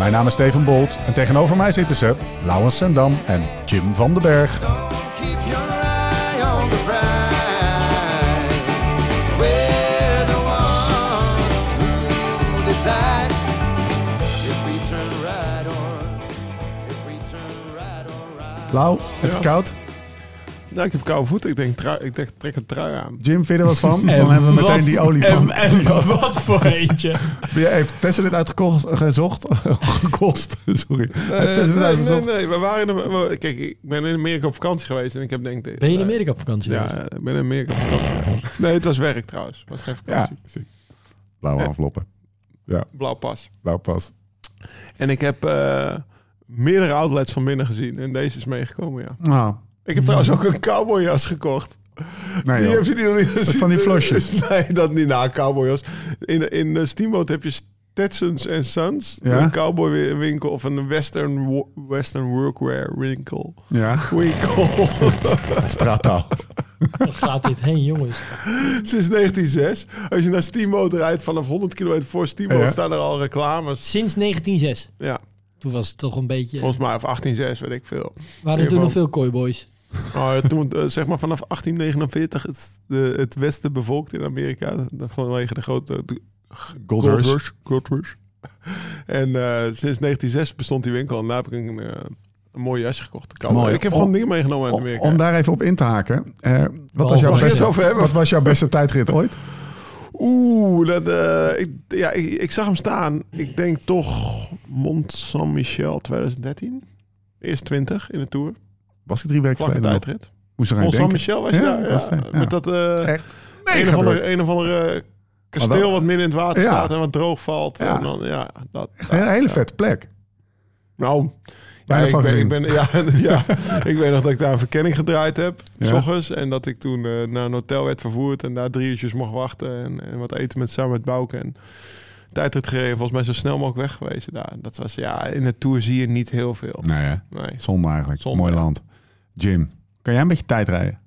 Mijn naam is Steven Bolt en tegenover mij zitten ze Laurens Sendam en Jim van den Berg. Lau, heb je Ja. koud? Nou, ik heb koude voeten. Ik denk, trui, ik denk trek een trui aan. Jim, vind je er wat van? Dan hebben we meteen Wat- die olifant. En, en wat voor eentje. Heeft Tessa dit uitgekocht, gezocht? Gekost, sorry. Heeft nee, nee, uitgezocht? nee. We waren in, we- kijk, ik ben in Amerika op vakantie geweest en ik heb denk ik... Ben je in Amerika op vakantie Ja, geweest? ik ben in Amerika op vakantie. nee, het was werk trouwens. Het was geen Ja, vakantie. precies. Blauwe enveloppen. Ja, Blauw pas. blauw pas. En ik heb eh, meerdere outlets van binnen gezien en deze is meegekomen, ja. Nou, Ik heb trouwens ook een cowboyjas gekocht. nee Die joh. heb je die nog niet gezien? van die flosjes? Nee, dat niet. Nou, cowboyjas. In, in Steamboat heb je Stetsons en Sons. Ja. Een cowboywinkel of een western, western workwear winkel. Ja, Winkel. straattaal. Waar gaat dit heen, jongens? Sinds 1906. Als je naar Steamboat rijdt vanaf 100 kilometer voor Steamboat Ja. staan er al reclames. Sinds 1906. Ja, Toen was het toch een beetje... volgens mij of 1806, weet ik veel. waren er toen nog veel kooiboys. Oh, toen, eh, zeg maar vanaf 1849 het, de, het westen bevolkt in Amerika. Vanwege de grote de Gold Gold Rush. Rush. Gold Rush. En eh, sinds 1906 bestond die winkel. En daar heb ik een, eh, een mooi jasje gekocht. Mooi. Ik heb Om- gewoon dingen meegenomen uit Om, Amerika. om daar even op in te haken. eh, wat, was jouw beste, over hebben? wat was jouw beste tijdrit ooit? Oeh, dat, eh, ik, ja, ik, ik zag hem staan. Ik denk toch Mont Saint-Michel 2013. Eerst 20 in de Tour. Was die drie weken geleden tijdrit. Moest er Mont. Saint-Michel was je Ja, daar? was Ja, daar, ja. Met dat eh, Echt? een, of andere, een of andere kasteel wat midden in het water Ja. staat en wat droog valt. Ja. En dan, ja, dat, Echt een hele vette plek. Nou, ja, ik, ben, gezien. ik, ben, ja, ja, ik weet nog dat ik daar een verkenning gedraaid heb, Ja. s ochtends. En dat ik toen eh, naar een hotel werd vervoerd en daar drie uurtjes mocht wachten. En, en wat eten met samen met Bouke. En tijdrit gereden, volgens mij zo snel mogelijk weg geweest daar. Dat was, ja, in de Tour zie je niet heel veel. Nee, hè? Nee. Zonde eigenlijk. Zonde, Mooi ja. land. Jim, kan jij een beetje tijd rijden?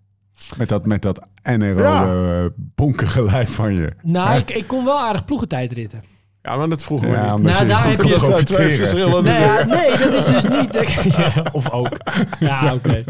Met dat, met dat anaerobe eh, bonkige lijf van je. Nou, ik, ik kon wel aardig ploegentijdritten. Ja, maar dat vroegen we Ja, niet. Nou, daar heb je- twee profiteren. verschillende Nee, ja, nee, dat is dus niet... Ja, of ook. Ja, oké.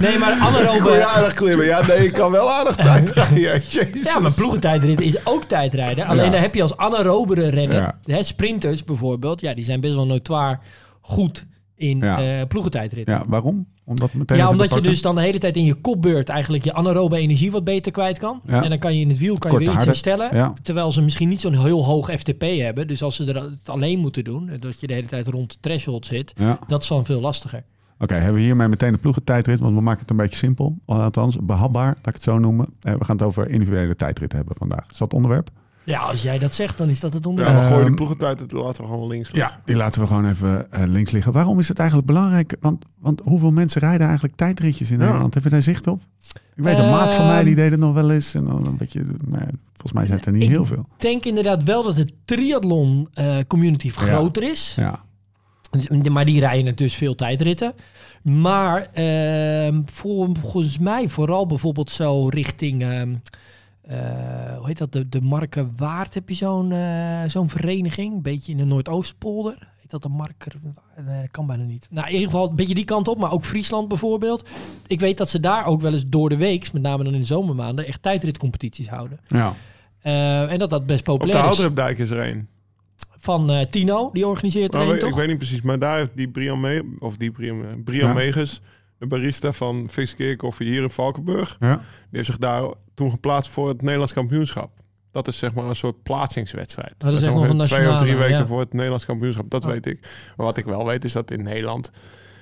Nee, maar Kon je anaerobe... aardig klimmen? Ja, nee, ik kan wel aardig tijd rijden. Ja, jezus. Ja, maar ploegentijdritten is ook tijdrijden. Alleen Ja. daar heb je als anaerobere renner... Ja. Hè, sprinters bijvoorbeeld, ja, die zijn best wel notoir goed in Ja. eh ploegentijdritten. Ja, waarom? Omdat meteen Ja, omdat je dus dan de hele tijd in je kopbeurt eigenlijk je anaerobe energie wat beter kwijt kan. Ja. En dan kan je in het wiel kan je weer iets herstellen. Ja. Terwijl ze misschien niet zo'n heel hoog FTP hebben. Dus als ze er het alleen moeten doen, dat je de hele tijd rond de threshold zit, Ja. dat is dan veel lastiger. Oké, hebben we hiermee meteen de ploegentijdrit, want we maken het een beetje simpel. Althans, behapbaar, laat ik het zo noemen. Eh, we gaan het over individuele tijdrit hebben vandaag. Is dat het onderwerp? Ja, als jij dat zegt, dan is dat het Ja, onderwerp. we gooien Ehm, die ploegentijd, dat laten we gewoon links liggen. Ja, die laten we gewoon even eh, links liggen. Waarom is het eigenlijk belangrijk? Want, want hoeveel mensen rijden eigenlijk tijdritjes in Ja. Nederland? Heb je daar zicht op? Ik weet, een maat van mij Ehm, die deed het nog wel eens. En dan een beetje, maar volgens mij zijn het er niet heel veel. Ik denk inderdaad wel dat de triathlon eh, community groter is. Ja, Dus- Maar die rijden dus veel tijdritten. Maar ehm, voor, volgens mij vooral bijvoorbeeld zo richting... eh, hoe heet dat? De, de Marken Waard heb je zo'n eh, zo'n vereniging. Een beetje in de Noordoostpolder. Heet dat de Marker? Nee, dat kan bijna niet. Nou, in ieder geval een beetje die kant op. Maar ook Friesland bijvoorbeeld. Ik weet dat ze daar ook wel eens door de week, met name dan in de zomermaanden, echt tijdritcompetities houden. ja. Eh, en dat dat best Op de populair is. Is er een. Van eh, Tino, die organiseert er Nou, een, ik, toch? ik weet niet precies, maar daar heeft die Brian, Me of die Brian, Brian Ja. Meges, een barista van Viskeer Koffie hier in Valkenburg. Ja. Die heeft zich daar toen geplaatst voor het Nederlands kampioenschap. Dat is zeg maar een soort plaatsingswedstrijd. dat is echt nog een Twee of drie nationale, weken ja. voor het Nederlands kampioenschap. Dat Oh. weet ik. Maar wat ik wel weet is dat in Nederland...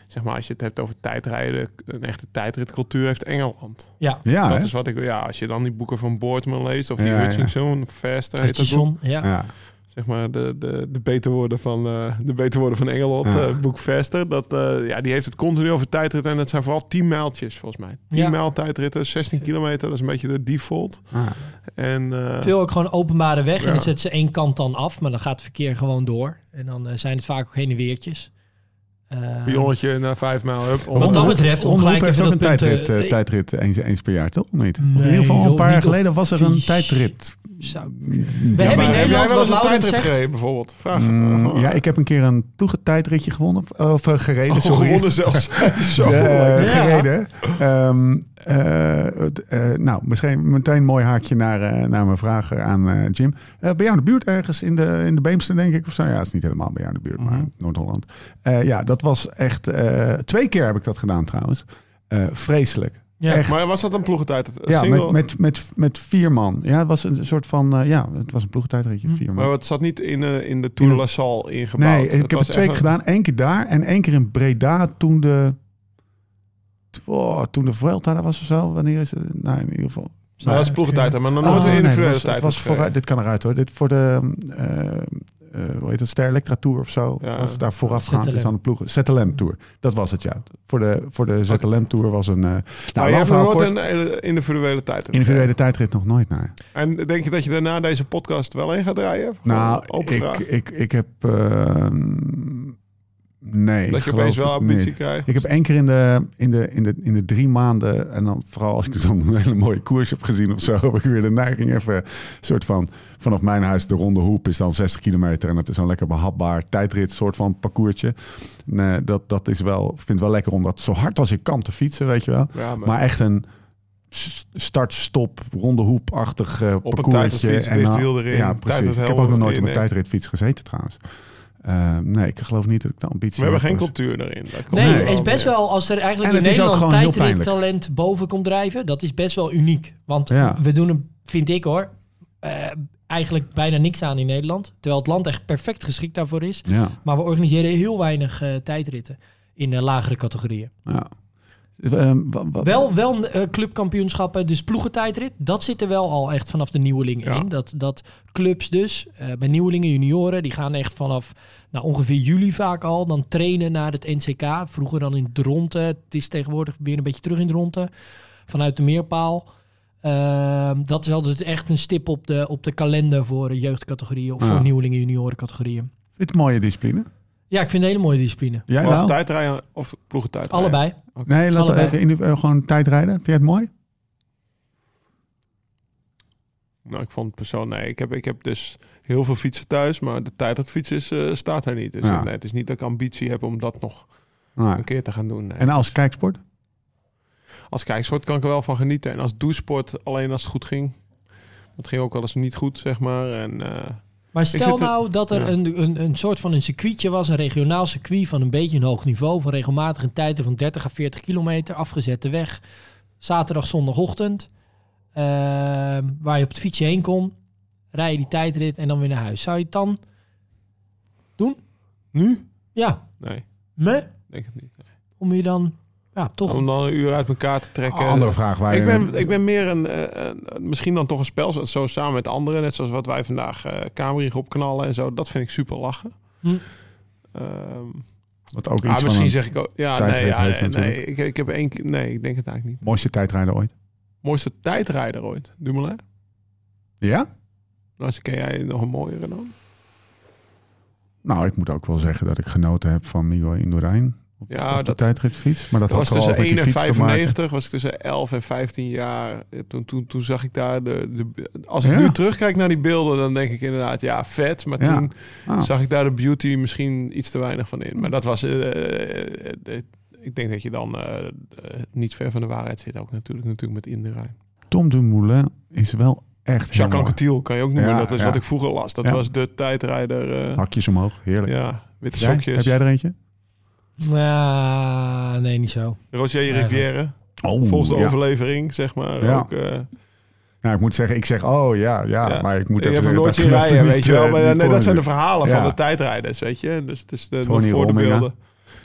Zeg maar, als je het hebt over tijdrijden, een echte tijdritcultuur heeft Engeland. Ja, Ja, dat hè? is wat ik Ja, als je dan die boeken van Boardman leest of die Ja, ja. Hutchinson, heet dat. Hutchison, ja. Ja. Zeg maar de, de, de beter worden van eh, de beter worden van Engeland, Ja. eh, boek. Dat, eh, ja, die heeft het continu over tijdritten en het zijn vooral 10 mijltjes volgens mij. 10 Ja. mijl tijdritten, 16 kilometer, dat is een beetje de default. Ah. En eh, Veel ook gewoon openbare weg. En Ja. dan zetten ze één kant dan af, maar dan gaat het verkeer gewoon door. En dan eh, zijn het vaak ook heen en weertjes. Eh, pionnetje naar 5 mijl. Hup, Wat dat betreft, om Omroep gelijk heeft ook dat een tijdrit, tijdrit eens, eens per jaar, toch? Of Niet? In ieder geval een paar jaar geleden was er een tijdrit. Zou- We hebben in heb Nederland, wel eens een tijdrit zegt... gereden bijvoorbeeld? Vraag. Mm, eh, ja, ik heb een keer een ploegentijdritje gewonnen. Of, eh, gereden, oh, sorry. gewonnen zelfs. Zo. Eh, Ja. gereden. Ehm, eh, nou, misschien meteen een mooi haakje naar, naar mijn vraag aan eh, Jim. Eh, bij jou in de buurt ergens in de, in de Beemster, denk ik? Of zo? Ja, het is niet helemaal bij jou in de buurt, maar Mhm. Noord-Holland. Eh, ja, dat was echt... eh, twee keer heb ik dat gedaan trouwens. Eh, vreselijk. Ja. Echt. Maar was dat een ploegentijd? Een Ja, single? met, met, met, met vier man. Ja, het was een soort van... eh, ja, het was een ploegentijdritje, Hm. vier man. Maar het zat niet in, eh, in de Tour de La Salle ingebouwd. Nee, ik heb het twee keer een- gedaan. Eén keer daar en één keer in Breda toen de... Oh, toen de Vuelta daar was of zo. Wanneer is het? Nou, in ieder geval. Maar dat is ploegentijd, maar nog Oh, nooit een nee, individuele het was, tijd. het was vooruit, dit kan eruit hoor. Dit voor de, eh, eh, hoe heet het, Ster Electra Tour of zo. Ja. was het daar voorafgaand is aan de ploegen. ZLM Tour, dat was het ja. Voor de, voor de ZLM Tour was een... eh nou, Nou, je hebt nog nooit een hele individuele tijd. Individuele tijdrit nog nooit, nee. En denk je dat je daarna deze podcast wel in gaat draaien? Nou, Gewoon ik, ik, ik heb... eh, nee, dat je opeens wel ambitie niet. krijgt. Ik heb één keer in de, in, de, in, de, in de drie maanden, en dan vooral als ik dan een hele mooie koers heb gezien of zo, heb ik weer de neiging even een soort van, vanaf mijn huis de ronde hoep is dan 60 kilometer en dat is zo'n lekker behapbaar tijdrit soort van parcoursje. Nee, dat, dat is wel, ik vind het wel lekker om dat zo hard als ik kan te fietsen, weet je wel. Ja, maar, Maar echt een start-stop, ronde hoep-achtig eh, Op een parcoursje. tijdritfiets, En Ja, precies. Ik heb ook nog nooit op een tijdritfiets gezeten trouwens. Eh, nee, ik geloof niet dat ik de ambitie we hebben heb. geen cultuur komt Nee, het is best meer. wel, als er eigenlijk En in Nederland gewoon heel pijnlijk. tijdrittalent boven komt drijven, dat is best wel uniek. Want Ja. we doen vind ik hoor, eh, eigenlijk bijna niks aan in Nederland. Terwijl het land echt perfect geschikt daarvoor is. Ja, Maar we organiseren heel weinig eh, tijdritten in lagere categorieën. ja. Ehm, Wel, wel eh, clubkampioenschappen, dus ploegentijdrit. Dat zit er wel al echt vanaf de nieuwelingen Ja. in. Dat, dat clubs dus, eh, bij nieuwelingen, junioren, die gaan echt vanaf nou, ongeveer juli vaak al dan trainen naar het NCK. Vroeger dan in Dronte. Het is tegenwoordig weer een beetje terug in Dronte. Vanuit de meerpaal. Ehm, dat is altijd echt een stip op de, op de kalender voor jeugdcategorieën of Ja. voor nieuwelingen, junioren categorieën. Een mooie discipline? Ja, ik vind het een hele mooie discipline. Jij nou? tijdrijden of ploegentijd? Allebei. Nee, laten we even in, eh, gewoon tijdrijden. Vind je het mooi? Nou, ik vond persoonlijk... Nee, ik heb, ik heb dus heel veel fietsen thuis, maar de tijdritfiets is, eh, staat er niet. Dus Ja. nee, het is niet dat ik ambitie heb om dat nog Nee. een keer te gaan doen. Nee. En als kijksport? Als kijksport kan ik er wel van genieten. En als douchesport, alleen als het goed ging. Het ging ook wel eens niet goed, zeg maar. En, eh, Maar stel nou dat er ja. een, een, een soort van een circuitje was, een regionaal circuit van een beetje een hoog niveau, van regelmatig een tijden van 30 à 40 kilometer, afgezette weg, zaterdag, zondagochtend, ehm, waar je op het fietsje heen kon, rij je die tijdrit en dan weer naar huis. Zou je het dan doen? nu? Ja, Nee, me? denk het niet. Nee. Om je dan, ja, toch... Om dan een uur uit elkaar te trekken. Andere vraag waar Ik je- ben, ik ben meer een, eh, eh, misschien dan toch een spel, zo samen met anderen, net zoals wat wij vandaag eh Kamerig opknallen en zo. Dat vind ik super lachen. Hm. Ehm, Wat ook iets ah, misschien zeg ik ook, ja, nee, ja, nee, ik, ik heb één keer, nee, ik denk het eigenlijk niet. mooiste tijdrijder ooit. Mooiste tijdrijder ooit, Dumoulin. Ja? Nou, ken jij nog een mooiere dan? Nou, ik moet ook wel zeggen dat ik genoten heb van Miguel Indurain. Op, Ja, op de dat- tijdritfiets. Maar dat, Dat was had vooral tussen met 1 die en fiets te maken. 95, was ik tussen 11 en 15 jaar. Eh, Toen, toen, toen zag ik daar de, de. Als ik Ja. nu terugkijk naar die beelden, dan denk ik inderdaad, ja, vet. Maar Ja. toen Ah. zag ik daar de beauty misschien iets te weinig van in. Maar dat was. eh, eh, ik denk dat je dan niet ver van de waarheid zit, ook natuurlijk, natuurlijk met Inderijn. Tom Dumoulin is wel echt Jacques. Anquetil kan je ook noemen. Ja, dat is ja. wat ik vroeger las. Dat Ja. was de tijdrijder. Hakjes omhoog, heerlijk. ja, witte sokjes. Heb jij er eentje? Ah, nee, niet zo. Roger Ja, Rivière, Oh, volgens de ja. overlevering, zeg maar. Ja. Ook, eh, Ja, ik moet zeggen, ik zeg, oh ja, ja, ja. maar ik moet even nooit zien even rijden, niet, weet je wel. eh, Maar, niet nee, dat zijn de verhalen Ja. van de tijdrijders, weet je. Dus het is de, Tony nog voor de Rominger. beelden.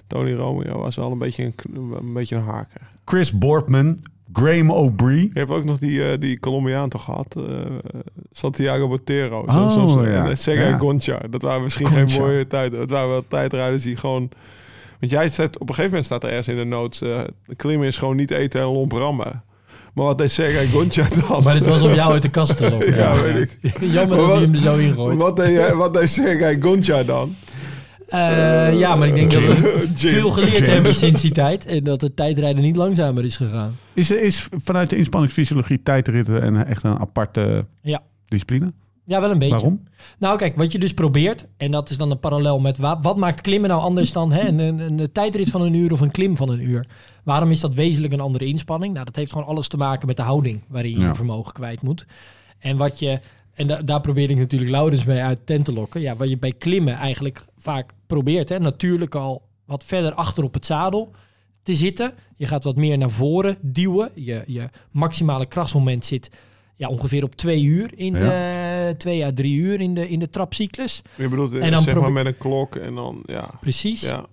Tony Romeo was wel een beetje een, een, beetje een haker. Chris Boardman, Graham O'Brien. Je hebt ook nog die, eh, die Colombiaan toch gehad? eh, Santiago Botero. Oh, zo, soms, ja. En eh, Sergei Ja. Gonchar. Dat waren misschien Gonchar. geen mooie tijden. Dat waren wel tijdrijders die gewoon... Want jij zet, op een gegeven moment staat er ergens in de notes... eh klimmen is gewoon niet eten en lomp rammen. Maar wat deed Sergei Gonchar dan? Maar dit was om jou uit de kast te lokken. Ja, weet ik. Jammer Maar dat hij hem er zo ingooit. Wat deed, jij- wat deed Sergei Gonchar dan? Eh, ja, maar ik denk dat we veel geleerd hebben sinds die tijd. En dat het tijdrijden niet langzamer is gegaan. Is, is vanuit de inspanningsfysiologie tijdritten een, echt een aparte Ja. discipline? Ja, wel een beetje. Waarom? Nou, kijk, wat je dus probeert, en dat is dan een parallel met wat, wat maakt klimmen nou anders dan hè, een, een, een tijdrit van een uur of een klim van een uur? Waarom is dat wezenlijk een andere inspanning? Nou, dat heeft gewoon alles te maken met de houding waarin je Ja. je vermogen kwijt moet. En wat je, en da- daar probeer ik natuurlijk Laurens mee uit tent te lokken. Ja, wat je bij klimmen eigenlijk vaak probeert, hè, natuurlijk al wat verder achter op het zadel te zitten. Je gaat wat meer naar voren duwen. Je, je maximale krachtsmoment zit ja, ongeveer op twee uur in Ja. de, twee à drie uur in de, in de trapcyclus. Je bedoelt En dan zeg maar met een klok en dan... Ja, Precies. ja.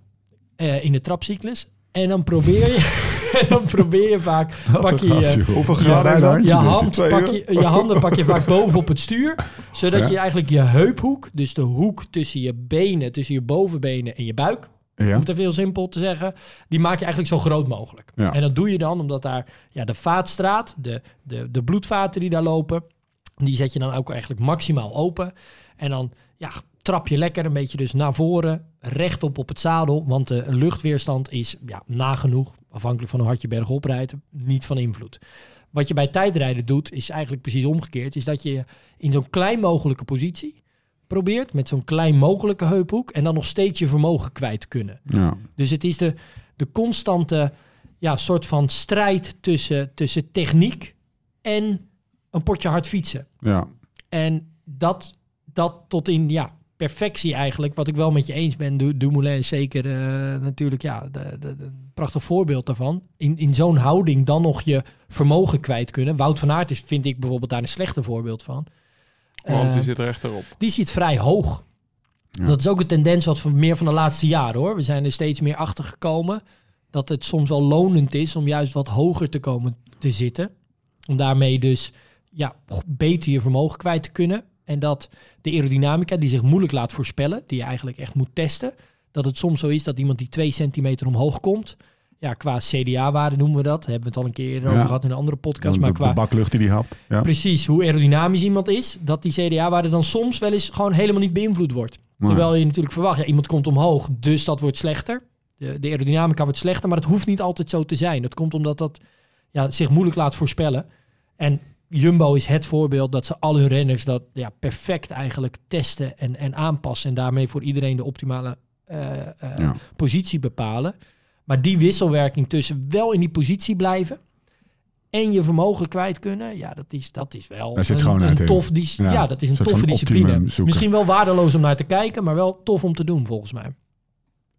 eh, in de trapcyclus. En dan probeer je, en dan probeer je vaak, pak je je, Hoeveel Ja, graden is dat? handje je, hand, pak je, je handen pak je vaak boven op het stuur. Zodat Ja. je eigenlijk je heuphoek, dus de hoek tussen je benen, tussen je bovenbenen en je buik, om het even heel simpel te zeggen, die maak je eigenlijk zo groot mogelijk. Ja. En dat doe je dan omdat daar ja, de vaatstraat, de, de, de bloedvaten die daar lopen, die zet je dan ook eigenlijk maximaal open. En dan ja, trap je lekker een beetje dus naar voren, rechtop op het zadel, want de luchtweerstand is ja, nagenoeg, afhankelijk van hoe hard je bergop rijdt, niet van invloed. Wat je bij tijdrijden doet, is eigenlijk precies omgekeerd. Is dat je in zo'n klein mogelijke positie probeert, met zo'n klein mogelijke heuphoek, en dan nog steeds je vermogen kwijt kunnen. Ja. Dus het is de, de constante ja, soort van strijd tussen, tussen techniek en een potje hard fietsen. ja. En dat, dat tot in ja, perfectie eigenlijk, wat ik wel met je eens ben. Du- Dumoulin is zeker eh, natuurlijk ja, de, de, prachtig voorbeeld daarvan. In, in zo'n houding dan nog je vermogen kwijt kunnen. Wout van Aert is, vind ik bijvoorbeeld daar een slechte voorbeeld van. Want die Eh, zit rechterop. die zit vrij hoog. Ja. Dat is ook een tendens wat van meer van de laatste jaren hoor. We zijn er steeds meer achter gekomen dat het soms wel lonend is om juist wat hoger te komen te zitten. Om daarmee dus ja, beter je vermogen kwijt te kunnen. En dat de aerodynamica die zich moeilijk laat voorspellen, die je eigenlijk echt moet testen, dat het soms zo is dat iemand die twee centimeter omhoog komt, ja, qua CDA-waarde noemen we dat, hebben we het al een keer eerder Ja. over gehad in een andere podcast, De, maar de qua baklucht die die hapt. Ja. precies hoe aerodynamisch iemand is, dat die CDA-waarde dan soms wel eens gewoon helemaal niet beïnvloed wordt. Terwijl je natuurlijk verwacht, ja, iemand komt omhoog, dus dat wordt slechter. De, de aerodynamica wordt slechter, maar het hoeft niet altijd zo te zijn. Dat komt omdat dat ja, zich moeilijk laat voorspellen. En Jumbo is het voorbeeld dat ze al hun renners dat ja, perfect eigenlijk testen en, en aanpassen. En daarmee voor iedereen de optimale eh, eh, Ja. positie bepalen. Maar die wisselwerking tussen wel in die positie blijven en je vermogen kwijt kunnen, ja, dat is, dat is wel Daar zit een, tof dis- Ja, ja, dat is een toffe discipline. Misschien wel waardeloos om naar te kijken, maar wel tof om te doen volgens mij.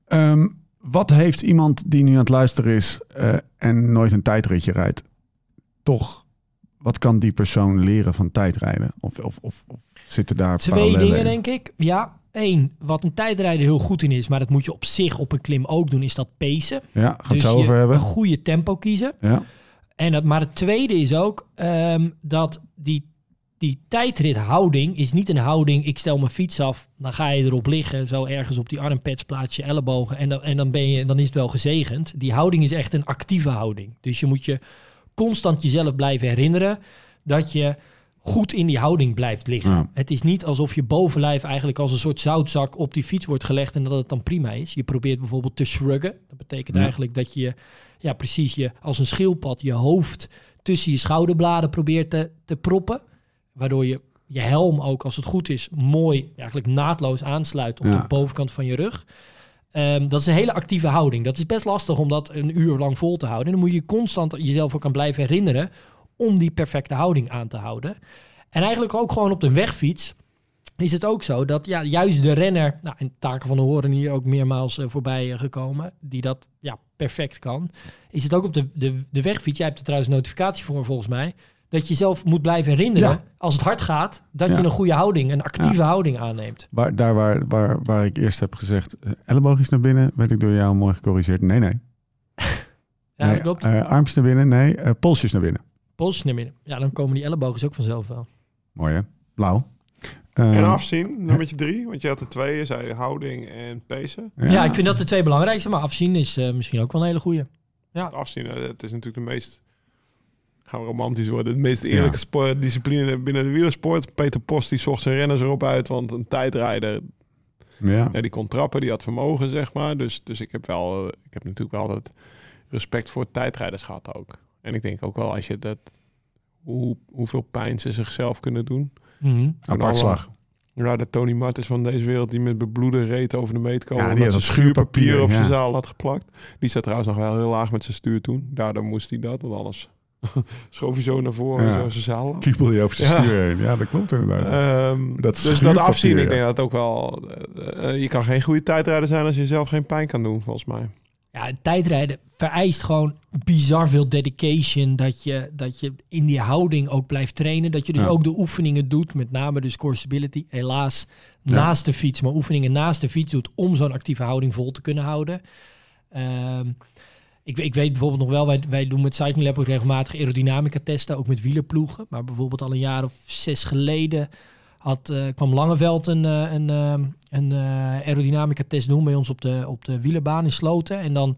Ehm, wat heeft iemand die nu aan het luisteren is eh, en nooit een tijdritje rijdt, toch, wat kan die persoon leren van tijdrijden? Of, of, of, of zitten daar Twee dingen, in? denk ik. Ja, één, wat een tijdrijder heel goed in is, maar dat moet je op zich op een klim ook doen, is dat pacen. Ja, het dus zo je over hebben. een goede tempo kiezen. Ja, En dat, maar het tweede is ook ehm, dat die, die tijdrithouding is niet een houding, ik stel mijn fiets af, dan ga je erop liggen, zo ergens op die armpads plaats je ellebogen en dan, en dan, ben je, dan is het wel gezegend. Die houding is echt een actieve houding. Dus je moet je constant jezelf blijven herinneren dat je goed in die houding blijft liggen. Ja. Het is niet alsof je bovenlijf eigenlijk als een soort zoutzak op die fiets wordt gelegd en dat het dan prima is. Je probeert bijvoorbeeld te shruggen. Dat betekent Ja. eigenlijk dat je, ja precies, je als een schildpad je hoofd tussen je schouderbladen probeert te, te proppen. Waardoor je je helm ook, als het goed is, mooi eigenlijk naadloos aansluit op Ja. de bovenkant van je rug. Ehm, dat is een hele actieve houding. Dat is best lastig om dat een uur lang vol te houden. En dan moet je constant jezelf ook aan blijven herinneren om die perfecte houding aan te houden. En eigenlijk ook gewoon op de wegfiets is het ook zo dat ja, juist de renner, nou, en Taken van de Horen hier ook meermaals eh, voorbij eh, gekomen, die dat ja, perfect kan, is het ook op de, de, de wegfiets, jij hebt er trouwens een notificatie voor volgens mij, dat je zelf moet blijven herinneren, Ja. als het hard gaat, dat Ja. je een goede houding, een actieve houding aanneemt. Waar, daar waar, waar, waar ik eerst heb gezegd, eh, elleboog is naar binnen, werd ik door jou mooi gecorrigeerd. Nee, nee. Ja, nee klopt. armpjes naar binnen, nee. polsjes naar binnen. Polsjes naar binnen. Ja, dan komen die ellebogen ook vanzelf wel. Mooi hè? Blauw. Eh, En afzien, nummertje drie. Want je had er twee, je zei houding en pacen. Ja, ik vind dat de twee belangrijkste, maar afzien is eh, misschien ook wel een hele goede. Afzien, eh, het is natuurlijk de meest... Gaan we romantisch worden. De meest eerlijke sportdiscipline binnen de wielersport. Peter Post die zocht zijn renners erop uit. Want een tijdrijder, Ja. ja, die kon trappen, die had vermogen, zeg maar. Dus, dus ik heb wel, ik heb natuurlijk wel dat respect voor tijdrijders gehad ook. En ik denk ook wel als je dat, hoe, hoeveel pijn ze zichzelf kunnen doen. Apart slag. Ja, de Tony Martens van deze wereld die met bebloede reet over de meet komen. Ja, die had dat schuurpapier, op ja. zijn zaal had geplakt. Die staat trouwens nog wel heel laag met zijn stuur toen. Daardoor moest hij dat, want anders schoof hij zo naar voren Ja. en zo zijn zaal. Kiepel je over zijn Ja. stuur heen. Ja, dat klopt inderdaad. Ehm, Dat dus dat afzien, ik denk dat ook wel... eh, eh, je kan geen goede tijdrijder zijn als je zelf geen pijn kan doen, volgens mij. Ja, tijdrijden vereist gewoon bizar veel dedication. Dat je, dat je in die houding ook blijft trainen. Dat je dus Ja. ook de oefeningen doet, met name dus core stability. Helaas Ja. naast de fiets, maar oefeningen naast de fiets doet om zo'n actieve houding vol te kunnen houden. Ehm, ik, ik weet bijvoorbeeld nog wel, wij, wij doen met Cycling Lab ook regelmatig aerodynamica testen, ook met wielerploegen. Maar bijvoorbeeld al een jaar of zes geleden had, eh, kwam Langeveld een, eh, een, eh, een aerodynamica test doen bij ons op de, op de wielerbaan in Sloten. En dan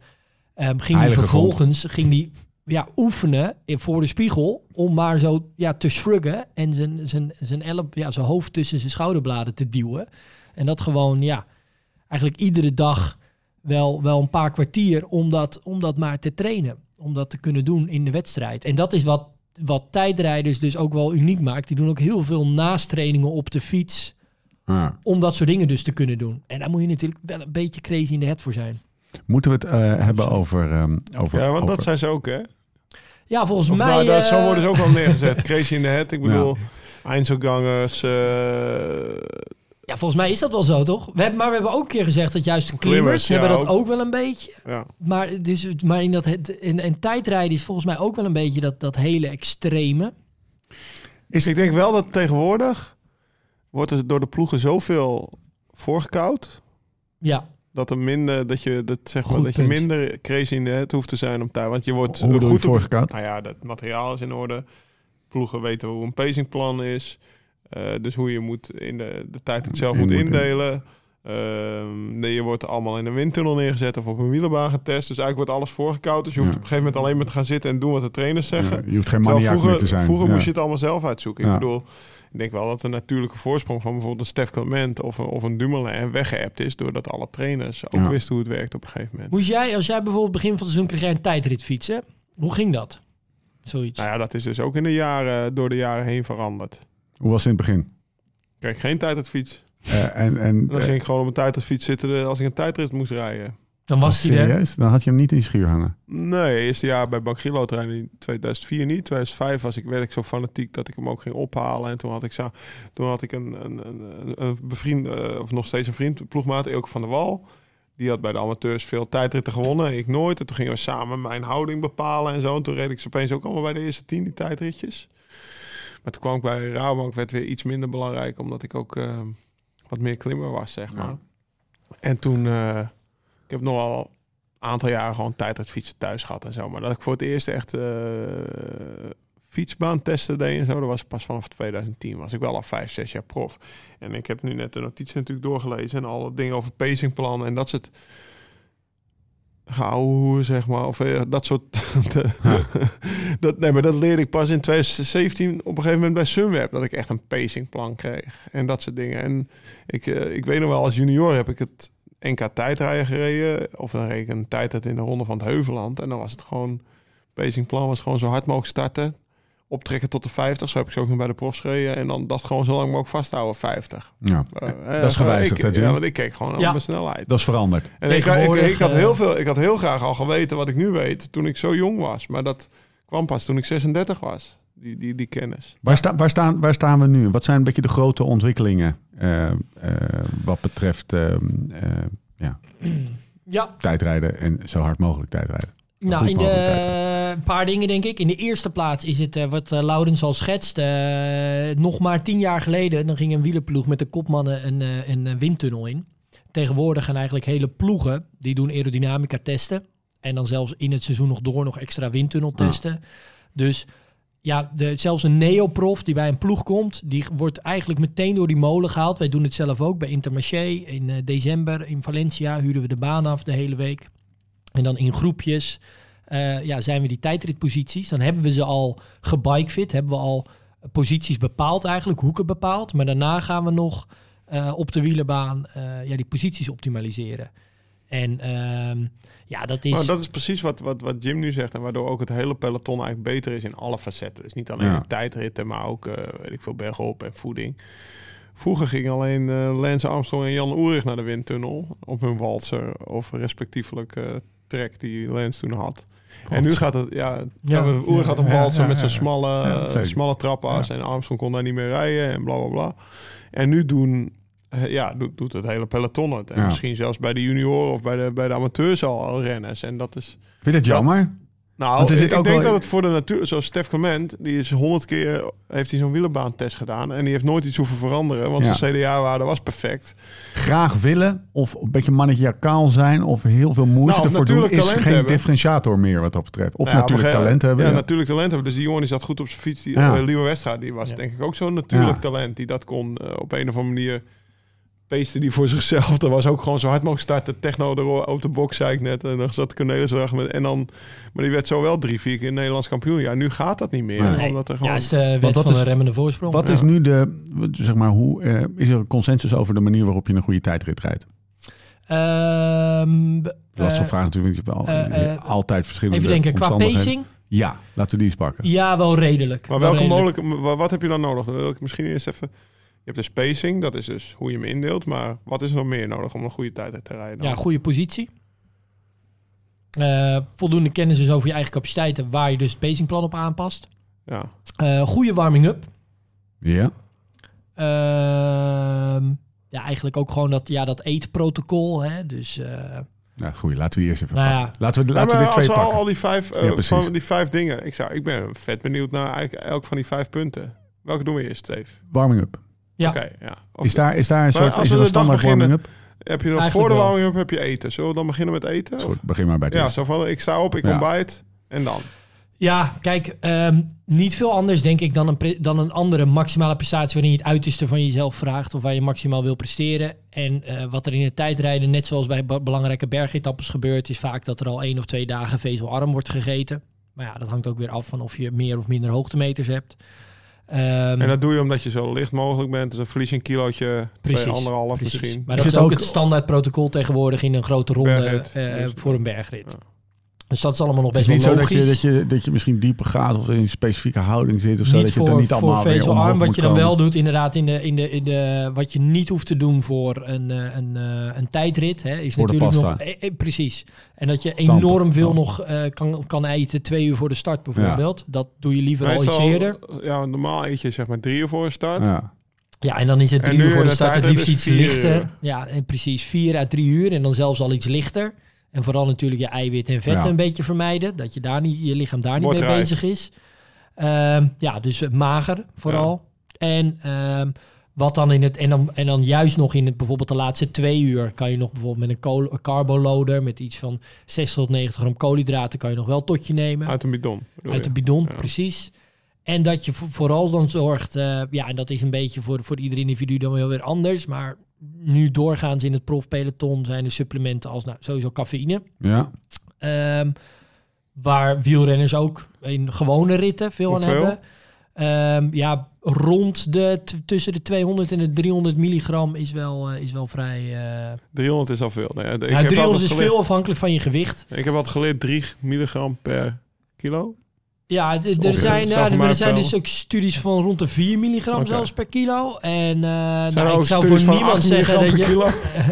ging hij vervolgens ging die, ja, oefenen voor de spiegel om maar zo ja, te shruggen en zijn, zijn, zijn, ja, zijn hoofd tussen zijn schouderbladen te duwen. En dat gewoon, ja, eigenlijk iedere dag wel, wel een paar kwartier om dat, om dat maar te trainen. Om dat te kunnen doen in de wedstrijd. En dat is wat, wat tijdrijders dus ook wel uniek maakt. Die doen ook heel veel naastrainingen op de fiets. Ja. Om dat soort dingen dus te kunnen doen. En daar moet je natuurlijk wel een beetje crazy in de head voor zijn. Moeten we het eh, hebben over... ehm, over Ja, want over- dat zijn ze ook, hè? Ja, volgens Of mij... nou, dat, zo eh, worden ze ook wel neergezet. Crazy in de head. Ik bedoel, Einzelgangers, eh, Ja, volgens mij is dat wel zo, toch? We hebben, maar we hebben ook een keer gezegd dat juist klimmers, Klimmers, ja, hebben dat ook. ook wel een beetje. ja. Maar, dus, maar in, dat, het- in, in tijdrijden is volgens mij ook wel een beetje dat, dat hele extreme. Is Ik denk wel dat tegenwoordig wordt er door de ploegen zoveel voorgekoud. Ja, Dat, er minder, dat, je, dat, zeg maar, dat je minder crazy in de head hoeft te zijn om tijd. Want je wordt Hoe goed voorgekoud? Nou ja, dat materiaal is in orde. Ploegen weten hoe een pacingplan is. Eh, dus hoe je moet in de, de tijd het zelf moet moet- indelen. Ehm, nee, je wordt allemaal in een windtunnel neergezet of op een wielerbaan getest. Dus eigenlijk wordt alles voorgekoud. Dus je hoeft Ja. op een gegeven moment alleen maar te gaan zitten en doen wat de trainers zeggen. Ja, je hoeft geen maniac vroeger, meer te zijn. vroeger Ja. moest je het allemaal zelf uitzoeken. Ja. Ik bedoel, ik denk wel dat de natuurlijke voorsprong van bijvoorbeeld een Stef Clement of, een- of een Dumoulin weggeëpt is. Doordat alle trainers ook Ja. wisten hoe het werkt op een gegeven moment. Moest jij, als jij bijvoorbeeld begin van het seizoen kreeg jij een tijdrit fietsen. Hoe ging dat? Zoiets. Nou ja, dat is dus ook in de jaren, door de jaren heen veranderd. Hoe was het in het begin? Ik kreeg geen tijdritfiets. Eh, en en En dan eh, ging ik gewoon op een tijdritfiets zitten eh, als ik een tijdrit moest rijden. Dan was hij er. serieus? Dan had je hem niet in schuur hangen. Nee, eerste jaar bij Bank Gilo trainen in 2004 niet. 2005 was ik, werd ik zo fanatiek dat ik hem ook ging ophalen. En toen had ik, zo, toen had ik een, een, een, een bevriend, of nog steeds een vriend, ploegmaat, Elke van der Wal. Die had bij de amateurs veel tijdritten gewonnen. Ik nooit. En toen gingen we samen mijn houding bepalen en zo. En toen reed ik ze opeens ook allemaal bij de eerste tien, die tijdritjes. Maar toen kwam ik bij Rabobank, werd weer iets minder belangrijk. Omdat ik ook eh, wat meer klimmer was, zeg maar. Ja. En toen... eh, ik heb nog al een aantal jaren gewoon tijd uit fietsen thuis gehad en zo. Maar dat ik voor het eerst echt eh fietsbaan testen deed en zo, dat was pas vanaf 2010. Was ik wel al vijf, zes jaar prof. En ik heb nu net de notitie natuurlijk doorgelezen en alle dingen over pacingplannen en dat soort geouwe, zeg maar. Of eh, dat soort... dat, nee, maar dat leerde ik pas in 2017 op een gegeven moment bij Sunweb. Dat ik echt een pacingplan kreeg. En dat soort dingen. En ik, eh, ik weet nog wel, als junior heb ik het NK tijdrijden gereden. Of dan reed ik een tijdrit in de Ronde van het Heuveland. En dan was het gewoon... Pacingplan was gewoon zo hard mogelijk starten. Optrekken tot de 50. Zo heb ik ze ook nog bij de profs gereden. En dan dat gewoon zo lang mogelijk vasthouden, 50. Ja. Eh, dat is gewijzigd, hè, ik? Ja, want ik keek gewoon Ja. op mijn snelheid. Dat is veranderd. En ik, ik, ik, had eh, heel veel, ik had heel graag al geweten wat ik nu weet toen ik zo jong was. Maar dat kwam pas toen ik 36 was, die, die, die kennis. Waar, sta, waar, staan, waar staan we nu? Wat zijn een beetje de grote ontwikkelingen eh, eh, wat betreft eh, eh, ja, Ja, tijdrijden en zo hard mogelijk tijdrijden. Nou, in de, een paar dingen denk ik. In de eerste plaats is het eh, wat eh, Laurens al schetst. eh, nog maar tien jaar geleden, dan ging een wielerploeg met de kopmannen een, een windtunnel in. Tegenwoordig gaan eigenlijk hele ploegen, die doen aerodynamica testen. En dan zelfs in het seizoen nog door nog extra windtunnel testen. Dus ja, de, zelfs een neoprof die bij een ploeg komt, die wordt eigenlijk meteen door die molen gehaald. Wij doen het zelf ook bij Intermarché. In december in Valencia huren we de baan af de hele week. En dan in groepjes eh, ja, zijn we die tijdritposities. Dan hebben we ze al gebikefit, hebben we al posities bepaald eigenlijk, hoeken bepaald. Maar daarna gaan we nog eh, op de wielerbaan eh, ja, die posities optimaliseren. En ehm, ja, dat is... Maar dat is precies wat, wat, wat Jim nu zegt. En waardoor ook het hele peloton eigenlijk beter is in alle facetten. Dus niet alleen Ja. in tijdritten, maar ook, eh, weet ik veel, bergop en voeding. Vroeger ging alleen eh, Lance Armstrong en Jan Oerig naar de windtunnel. Op hun walser of respectievelijk eh trek die Lance toen had. En nu gaat het, ja, Ja. ja. Oerig had een Ja, met zijn smalle, zeker. smalle trappas. En Armstrong kon daar niet meer rijden en bla bla bla. En nu doen, eh, ja, doet, doet het hele peloton het. En Ja. misschien zelfs bij de junioren of bij de, bij de amateurs al, al renners. En dat is... Vind je dat jammer? Nou, Want er zit ik ook denk wel- dat het voor de natuur, zoals Stef Clement, die is honderd keer heeft hij zo'n wielerbaantest gedaan en die heeft nooit iets hoeven veranderen, want Ja. zijn CDA-waarde was perfect. Graag willen of een beetje mannetje zijn of heel veel moeite Nou, ervoor doen natuurlijk is geen hebben. differentiator meer wat dat betreft. Of Nou ja, natuurlijk talent hebben. Ja, ja. natuurlijk talent hebben. Dus die jongen die zat goed op zijn fiets. Die, Ja. eh, Leo Westra, die was Ja. denk ik ook zo'n natuurlijk Ja. talent die dat kon eh, op een of andere manier. Peeste die voor zichzelf. Dat was ook gewoon zo hard mogelijk starten. Techno er op de box, zei ik net. En dan zat Cornelis erachter met. En dan, maar die werd zo wel drie, vier keer Nederlands kampioen. Ja, nu gaat dat niet meer. Nee. Omdat er ja, gewoon... is de wet van is- de remmende voorsprong. Wat Ja. is nu de, zeg maar, hoe eh, is er een consensus over de manier waarop je een goede tijdrit rijdt? Ehm, b- Lastige eh, vraag natuurlijk. want Je hebt al- eh, altijd verschillende Even denken, qua pacing? Ja, laten we die eens pakken. Ja, wel redelijk. Maar Wel welke redelijk. mogelijke, wa- wat heb je dan nodig? Dan wil ik misschien eerst even. Je hebt de spacing, dat is dus hoe je hem indeelt. Maar wat is er nog meer nodig om een goede tijd te rijden? dan? Ja, goede positie. Eh, voldoende kennis dus over je eigen capaciteiten, waar je dus het pacingplan op aanpast. ja. Eh, goede warming-up. Ja. Ehm, ja, eigenlijk ook gewoon dat, ja, dat eetprotocol. Hè? Dus eh, Nou, goed, laten we eerst even Nou ja. Laten we, Ja, laten we dit twee als al, pakken. al die vijf, Ja, van die vijf dingen. Ik, zou, ik ben vet benieuwd naar eigenlijk elk van die vijf punten. Welke doen we eerst, Steve? Warming up. Ja, Oké, ja. Of Is daar, is daar een soort is er een de standaard beginnen- warming up? heb je nog Eigenlijk voor de warming-up heb je eten. Zullen we dan beginnen met eten? Begin maar bij het Ja, zo van ik sta op, ik Ja. ontbijt en dan. Ja, kijk, ehm, niet veel anders denk ik dan een, dan een andere maximale prestatie waarin je het uiterste van jezelf vraagt of waar je maximaal wil presteren. En eh, wat er in het tijdrijden, net zoals bij be- belangrijke bergetappes gebeurt, is vaak dat er al één of twee dagen vezelarm wordt gegeten. Maar ja, dat hangt ook weer af van of je meer of minder hoogtemeters hebt. Ehm, En dat doe je omdat je zo licht mogelijk bent. Dus dan verlies je een kilootje, twee, Precies, anderhalf precies. misschien. Maar Is dat is het ook ook- het standaard protocol tegenwoordig in een grote ronde Bergrit. eh, voor een bergrit. Ja. Dus dat is allemaal nog Het is best niet wel zo dat logisch. je, dat, je, dat je misschien dieper gaat of in een specifieke houding zit of zo. niet dat je voor, het er niet voor allemaal weer vezelarm. omhoog Wat je dan komen. wel doet, inderdaad, in de, in de, in de, wat je niet hoeft te doen voor een, eh, een, eh, een tijdrit, hè, is Voor de natuurlijk nog. pasta. eh, eh, precies. En dat je Stampen. enorm veel Ja. nog eh, kan, kan eten twee uur voor de start, bijvoorbeeld. Dat doe je liever al iets eerder. Ja, normaal eet je zeg maar drie uur voor een start. Ja. Ja, en dan is het drie uur voor de de start het liefst iets lichter. uur. Ja, en precies. Vier à drie uur en dan zelfs al iets lichter. En vooral natuurlijk je eiwit en vetten Ja. een beetje vermijden. Dat je, daar niet, je lichaam daar niet Wordt mee bezig is. Ehm, ja, dus mager vooral. En ehm, wat dan in het en dan, en dan juist nog in het bijvoorbeeld de laatste twee uur kan je nog bijvoorbeeld met een, een carboloader met iets van 60 tot 90 gram koolhydraten kan je nog wel tot je nemen Uit een bidon. uit de je. bidon, Ja. precies. En dat je vo- vooral dan zorgt, eh, ja, en dat is een beetje voor, voor ieder individu dan wel weer anders. Maar nu doorgaans in het profpeloton zijn er supplementen als nou, sowieso cafeïne. Ja. Ehm, waar wielrenners ook in gewone ritten veel aan hebben. Ehm, ja, rond de tussen de 200 en de 300 milligram is wel, eh, is wel vrij. eh 300 is al veel. Nee, ik nou, heb 300 altijd is geleerd- veel afhankelijk van je gewicht. Ik heb altijd geleerd 3 milligram per kilo. Ja, er zijn, ja, voor er zijn dus ook studies van rond de 4 milligram zelfs per kilo. En eh Zijn nou, er ik zou voor van niemand 8 zeggen dat je...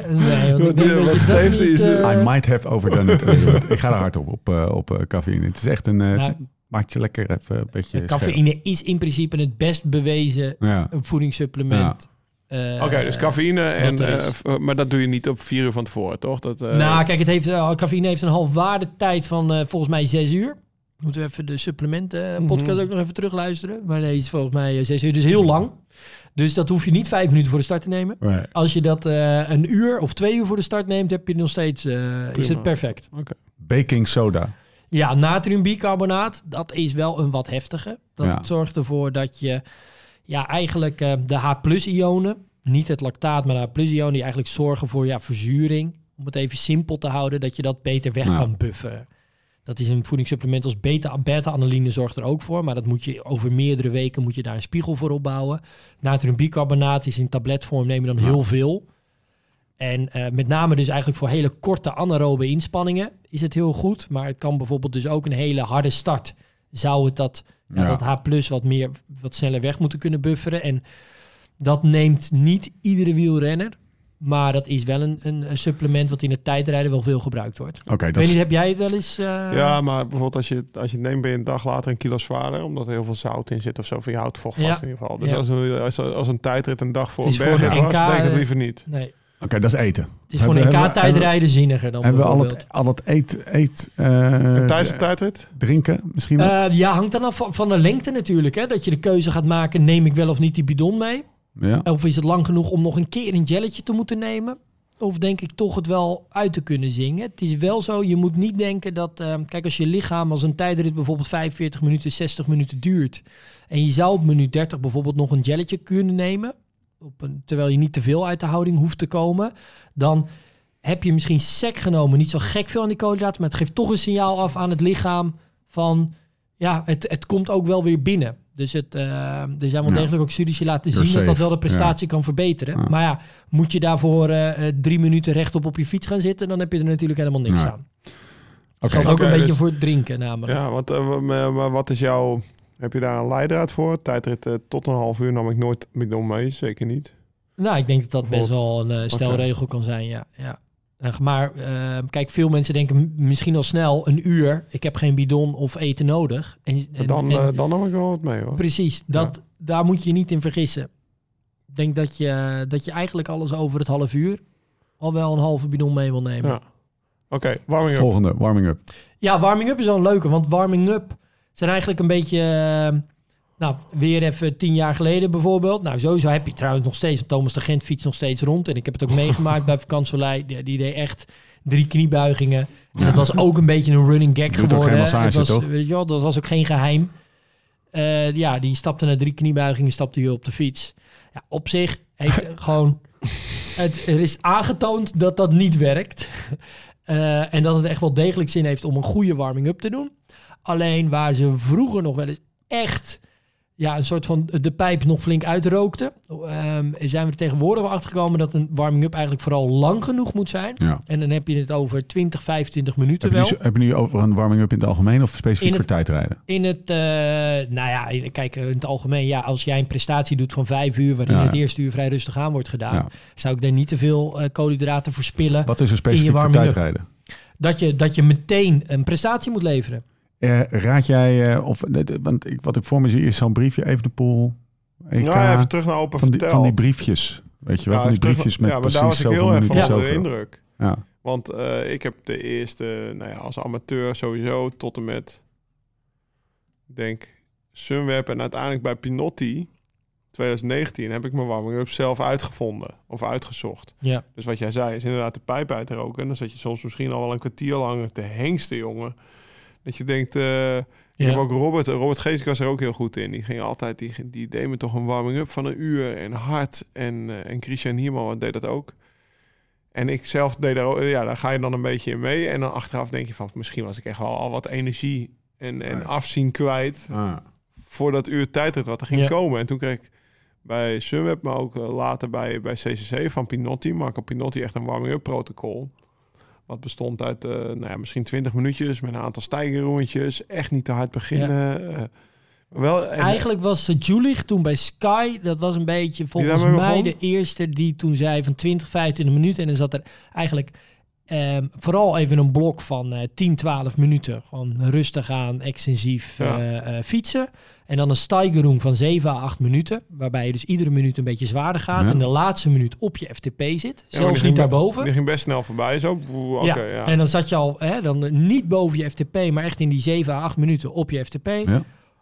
nee, want ik Wat- denk dat je is, eh, I might have overdone it. ik ga er hard op, op, eh, op eh, cafeïne. Het is echt een... eh, nou, maakt je lekker even een beetje scherp. cafeïne is in principe het best bewezen Ja. voedingssupplement. eh, Oké, dus cafeïne, en, eh, maar dat doe je niet op vier uur van tevoren, toch? Dat, eh, nou, kijk, het heeft, eh, cafeïne heeft een halfwaardetijd van eh, volgens mij zes uur. Moeten we even de supplementen eh, podcast ook nog even terugluisteren. Maar nee, het is volgens mij eh, zes uur, dus heel lang. Dus dat hoef je niet vijf minuten voor de start te nemen. Als je dat eh, een uur of twee uur voor de start neemt, heb je nog steeds, is het perfect. Baking soda. Ja, natriumbicarbonaat, dat is wel een wat heftige. Dat Ja. zorgt ervoor dat je ja, eigenlijk de H-ionen, niet het lactaat, maar de H-ionen, die eigenlijk zorgen voor ja, verzuring. Om het even simpel te houden, dat je dat beter weg Ja. kan bufferen. Dat is een voedingssupplement als beta- beta-analine zorgt er ook voor. Maar dat moet je over meerdere weken moet je daar een spiegel voor opbouwen. Natriumbicarbonaat is in tabletvorm, neem je dan Ja. heel veel. En eh, met name dus eigenlijk voor hele korte anaerobe inspanningen is het heel goed. Maar het kan bijvoorbeeld dus ook een hele harde start. Zou het dat, ja, dat H wat meer, wat sneller weg moeten kunnen bufferen. En dat neemt niet iedere wielrenner. Maar dat is wel een, een, supplement wat in het tijdrijden wel veel gebruikt wordt. Oké, dat is niet, heb jij het wel eens... eh, Ja, maar bijvoorbeeld als je, als je het neemt, ben je een dag later een kilo zwaarder. Omdat er heel veel zout in zit of zo. Van je houdt vocht vast Ja. in ieder geval. Dus Ja. als, een, als, als een tijdrit een dag voor Het een berg was, NK, denk ik het eh, liever niet. Nee, Oké, dat is eten. het is voor een NK-tijdrijden zinniger dan Hebben we al bijvoorbeeld. het, al het eet, eet eh, En tijdens de tijdrit? drinken misschien? Eh, ja, hangt dan af van, van de lengte natuurlijk. Hè? Dat je de keuze gaat maken, neem ik wel of niet die bidon mee? Of is het lang genoeg om nog een keer een jelletje te moeten nemen? Of denk ik toch het wel uit te kunnen zingen? Het is wel zo, je moet niet denken dat... eh, kijk, als je lichaam als een tijdrit bijvoorbeeld 45 minuten, 60 minuten duurt... en je zou op minuut 30 bijvoorbeeld nog een jelletje kunnen nemen... Op een, terwijl je niet te veel uit de houding hoeft te komen... dan heb je misschien sec genomen, niet zo gek veel aan die koolhydraten... maar het geeft toch een signaal af aan het lichaam van... ja, het, het komt ook wel weer binnen. Dus het, eh, er zijn wel Ja. degelijk ook studies die laten You're zien dat dat wel de prestatie kan verbeteren. Ja. Maar ja, moet je daarvoor eh, eh, drie minuten rechtop op je fiets gaan zitten... dan heb je er natuurlijk helemaal niks Ja. aan. Oké, Geldt ook een beetje dus- voor het drinken namelijk. Ja, want wat is jouw... Heb je daar een leidraad voor? Tijdrit tot een half uur nam ik nooit bidon mee. Zeker niet. Nou, ik denk dat dat best wel een stelregel kan zijn, ja. ja. Maar eh, kijk, veel mensen denken misschien al snel een uur. Ik heb geen bidon of eten nodig. En, en- dan, en- eh, dan nam ik wel wat mee hoor. precies, dat, daar moet je je niet in vergissen. Ik denk dat je, dat je eigenlijk alles over het half uur al wel een halve bidon mee wil nemen. Ja. Oké, warming up. volgende, warming up. Ja, warming up is wel een leuke, want warming up zijn eigenlijk een beetje, eh, nou, weer even tien jaar geleden bijvoorbeeld. Nou, sowieso heb je trouwens nog steeds, Thomas de Gent fietst nog steeds rond. En ik heb het ook meegemaakt bij Vakansolei. Die, die deed echt drie kniebuigingen. En dat was ook een beetje een running gag Doet ook geworden. geen massage, was, toch? Weet je wel, dat was ook geen geheim. Eh, ja, die stapte na drie kniebuigingen, stapte hij op de fiets. Ja, op zich heeft gewoon... Het, er is aangetoond dat dat niet werkt. Eh, en dat het echt wel degelijk zin heeft om een goede warming-up te doen. Alleen waar ze vroeger nog wel eens echt ja, een soort van de pijp nog flink uitrookten, ehm, zijn we er tegenwoordig wel achter gekomen dat een warming-up eigenlijk vooral lang genoeg moet zijn. Ja. En dan heb je het over 20, 25 minuten Heb je, wel. nu, heb je nu over een warming up in het algemeen of specifiek voor tijdrijden? In het, eh, nou ja, in- kijk, in het algemeen, ja, als jij een prestatie doet van vijf uur, waarin Ja, het eerste uur vrij rustig aan wordt gedaan, Ja. zou ik daar niet te veel eh, koolhydraten verspillen. Wat is er specifiek voor warming-up. tijdrijden? Dat je, dat je meteen een prestatie moet leveren. Eh, raad jij, eh, of, want ik, wat ik voor me zie is zo'n briefje, Evenepoel, EK, Ja, even terug naar open van, die, vertel. van die briefjes. Weet je wel, Ja, van die even terug- briefjes met ja, maar daar precies was ik zoveel heel erg van onder de indruk. Ja. Want eh, ik heb de eerste, nou ja, als amateur sowieso tot en met, ik denk, Sunweb en uiteindelijk bij Pinotti 2019 heb ik mijn warming-up zelf uitgevonden of uitgezocht. Ja. Dus wat jij zei is inderdaad de pijp uitroken. En dan zat je soms misschien al wel een kwartier lang te hengsten, jongen. Dat je denkt, eh, ik Ja. heb ook Robert, Robert Geesink was er ook heel goed in. Die ging altijd, die, die deed me toch een warming-up van een uur en hard. En, eh, en Christian Hierman deed dat ook. En ik zelf deed daar, ja, daar ga je dan een beetje in mee. En dan achteraf denk je van, misschien was ik echt wel al wat energie en, en afzien kwijt Ah. voor dat uur tijdrit wat er ging Ja. komen. En toen kreeg ik bij Sunweb, maar ook eh, later bij, bij CCC van Pinotti, Marco Pinotti, echt een warming-up protocol. Wat bestond uit eh, nou ja, misschien 20 minuutjes met een aantal stijgerrondjes. Echt niet te hard beginnen. eh, wel, en, Eigenlijk was Julich toen bij Sky, dat was een beetje volgens mij begon? de eerste die toen zei van 20, 25 minuten. En dan zat er eigenlijk ehm, vooral even een blok van eh 10, 12 minuten. Gewoon rustig aan, extensief Ja. eh, fietsen. En dan een steigerung van 7 à 8 minuten. Waarbij je dus iedere minuut een beetje zwaarder gaat. Ja. En de laatste minuut op je FTP zit. Ja, Zelfs niet daarboven. Die ging best snel voorbij. Zo, oké, ja. ja. En dan zat je al hè, dan niet boven je FTP, maar echt in die 7 à 8 minuten op je FTP.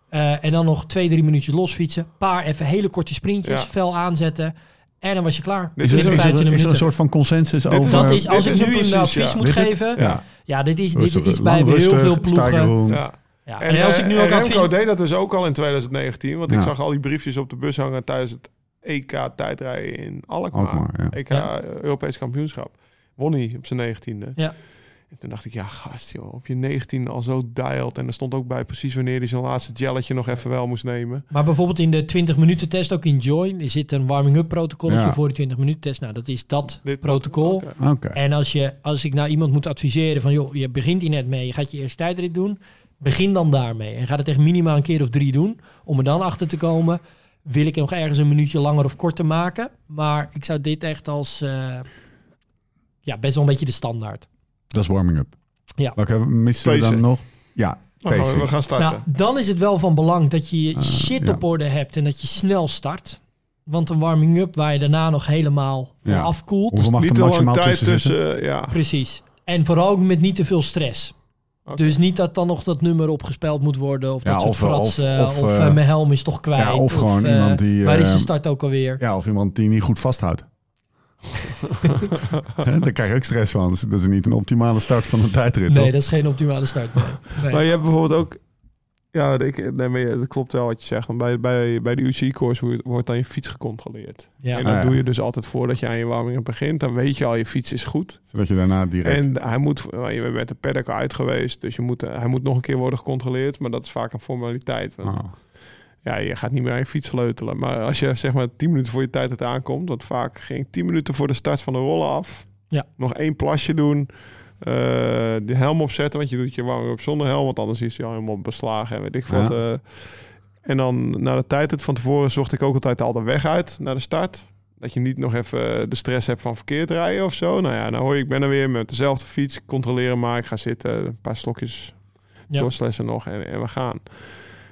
Eh, en dan nog twee, drie minuutjes losfietsen. Paar even hele korte sprintjes, fel aanzetten. En dan was je klaar. Dit Is, is er, een- is, er, 25 is er een soort van consensus Dit- over... Dat is, als ik is nu hem inderdaad precies, vies ja. moet geven. Ja. Ja, dit is, dit is bij heel veel ploegen. Ja. Ja. En, En, als ik eh, nu en ook Remco advies... deed dat dus ook al in 2019. Want ik zag al die briefjes op de bus hangen tijdens het EK tijdrijden in Alkmaar. Alkmaar, ja. EK Ja. Europees kampioenschap. Won hij op zijn negentiende. Ja. En toen dacht ik, ja gast joh, op je 19 al zo dialed. En er stond ook bij precies wanneer hij zijn laatste gelletje nog even wel moest nemen. Maar bijvoorbeeld in de 20 minuten test, ook in Join, er zit een warming-up protocolletje Ja. voor de 20 minuten test. Nou, dat is dat Dit protocol. En als, je, als ik nou iemand moet adviseren van, joh, je begint hier net mee, je gaat je eerste tijdrit doen, begin dan daarmee. En ga het echt minimaal een keer of drie doen, om er dan achter te komen, wil ik nog ergens een minuutje langer of korter maken. Maar ik zou dit echt als, eh, ja, best wel een beetje de standaard. Dat is warming-up. Ja. Welke missen we dan nog? Ja, we, pacing. we gaan starten. Nou, dan is het wel van belang dat je je Ah, shit ja. op orde hebt en dat je snel start. Want een warming-up waar je daarna nog helemaal Ja. afkoelt. Hoeveel mag Niet er maximaal tijd tussen eh, ja. Precies. En vooral ook met niet te veel stress. Dus niet dat dan nog dat nummer opgespeld moet worden. Of dat Ja, of- fratsen. of- Of, of, eh, eh, mijn helm is toch kwijt. ja, of gewoon eh, iemand die, Waar is de eh, start ook alweer? Ja, of iemand die niet goed vasthoudt. Daar krijg je ook stress van. Dus dat is niet een optimale start van een tijdrit. nee, toch? dat is geen optimale start. Nee. Nee. Maar je hebt bijvoorbeeld ook... Ja, ik, nee, maar je- dat klopt wel wat je zegt. Want bij, bij, bij de UCI-course wordt, wordt dan je fiets gecontroleerd. ja. en dat Ah, ja. doe je dus altijd voordat je aan je warming begint. Dan weet je al, je fiets is goed. Zodat je daarna direct... En hij moet, je bent met de paddock uit geweest. Dus je moet, hij moet nog een keer worden gecontroleerd. Maar dat is vaak een formaliteit. Want Oh. Ja, je gaat niet meer aan je fiets sleutelen. Maar als je zeg maar 10 minuten voor je tijd het aankomt. Want vaak ging ik 10 minuten voor de start van de rollen af. Ja. Nog één plasje doen. eh, de helm opzetten. Want je doet je warming op zonder helm. Want anders is je helemaal beslagen en weet ik wat. Ja. eh. en dan na de tijd het van tevoren zocht ik ook altijd al de weg uit naar de start. Dat je niet nog even de stress hebt van verkeerd rijden of zo. Nou ja, nou hoor je, ik ben er weer met dezelfde fiets. Controleren maar. Ik ga zitten. Een paar slokjes Ja. doorslessen nog en, en we gaan.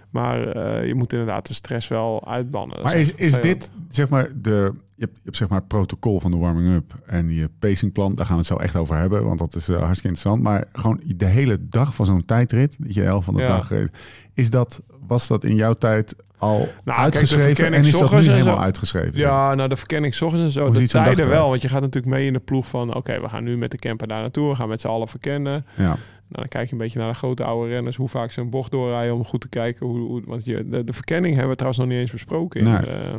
Maar eh, je moet inderdaad de stress wel uitbannen. Dat Maar is, is dit, zeg maar, de, je hebt, je hebt zeg maar het protocol van de warming-up en je pacingplan. Daar gaan we het zo echt over hebben, want dat is eh, hartstikke interessant. Maar gewoon de hele dag van zo'n tijdrit, dat je helft van de Ja. dag reed, is dat, was dat in jouw tijd al de uitgeschreven en is dat nu helemaal zo. uitgeschreven? Ja, nou de verkenning ochtends en zo. Dag tijden wel, want je gaat natuurlijk mee in de ploeg van... oké, we gaan nu met de camper daar naartoe. We gaan met z'n allen verkennen. Ja. Nou, dan kijk je een beetje naar de grote oude renners... hoe vaak ze een bocht doorrijden om goed te kijken. Hoe, hoe, want je, de, de verkenning hebben we trouwens nog niet eens besproken... in, Nee. eh,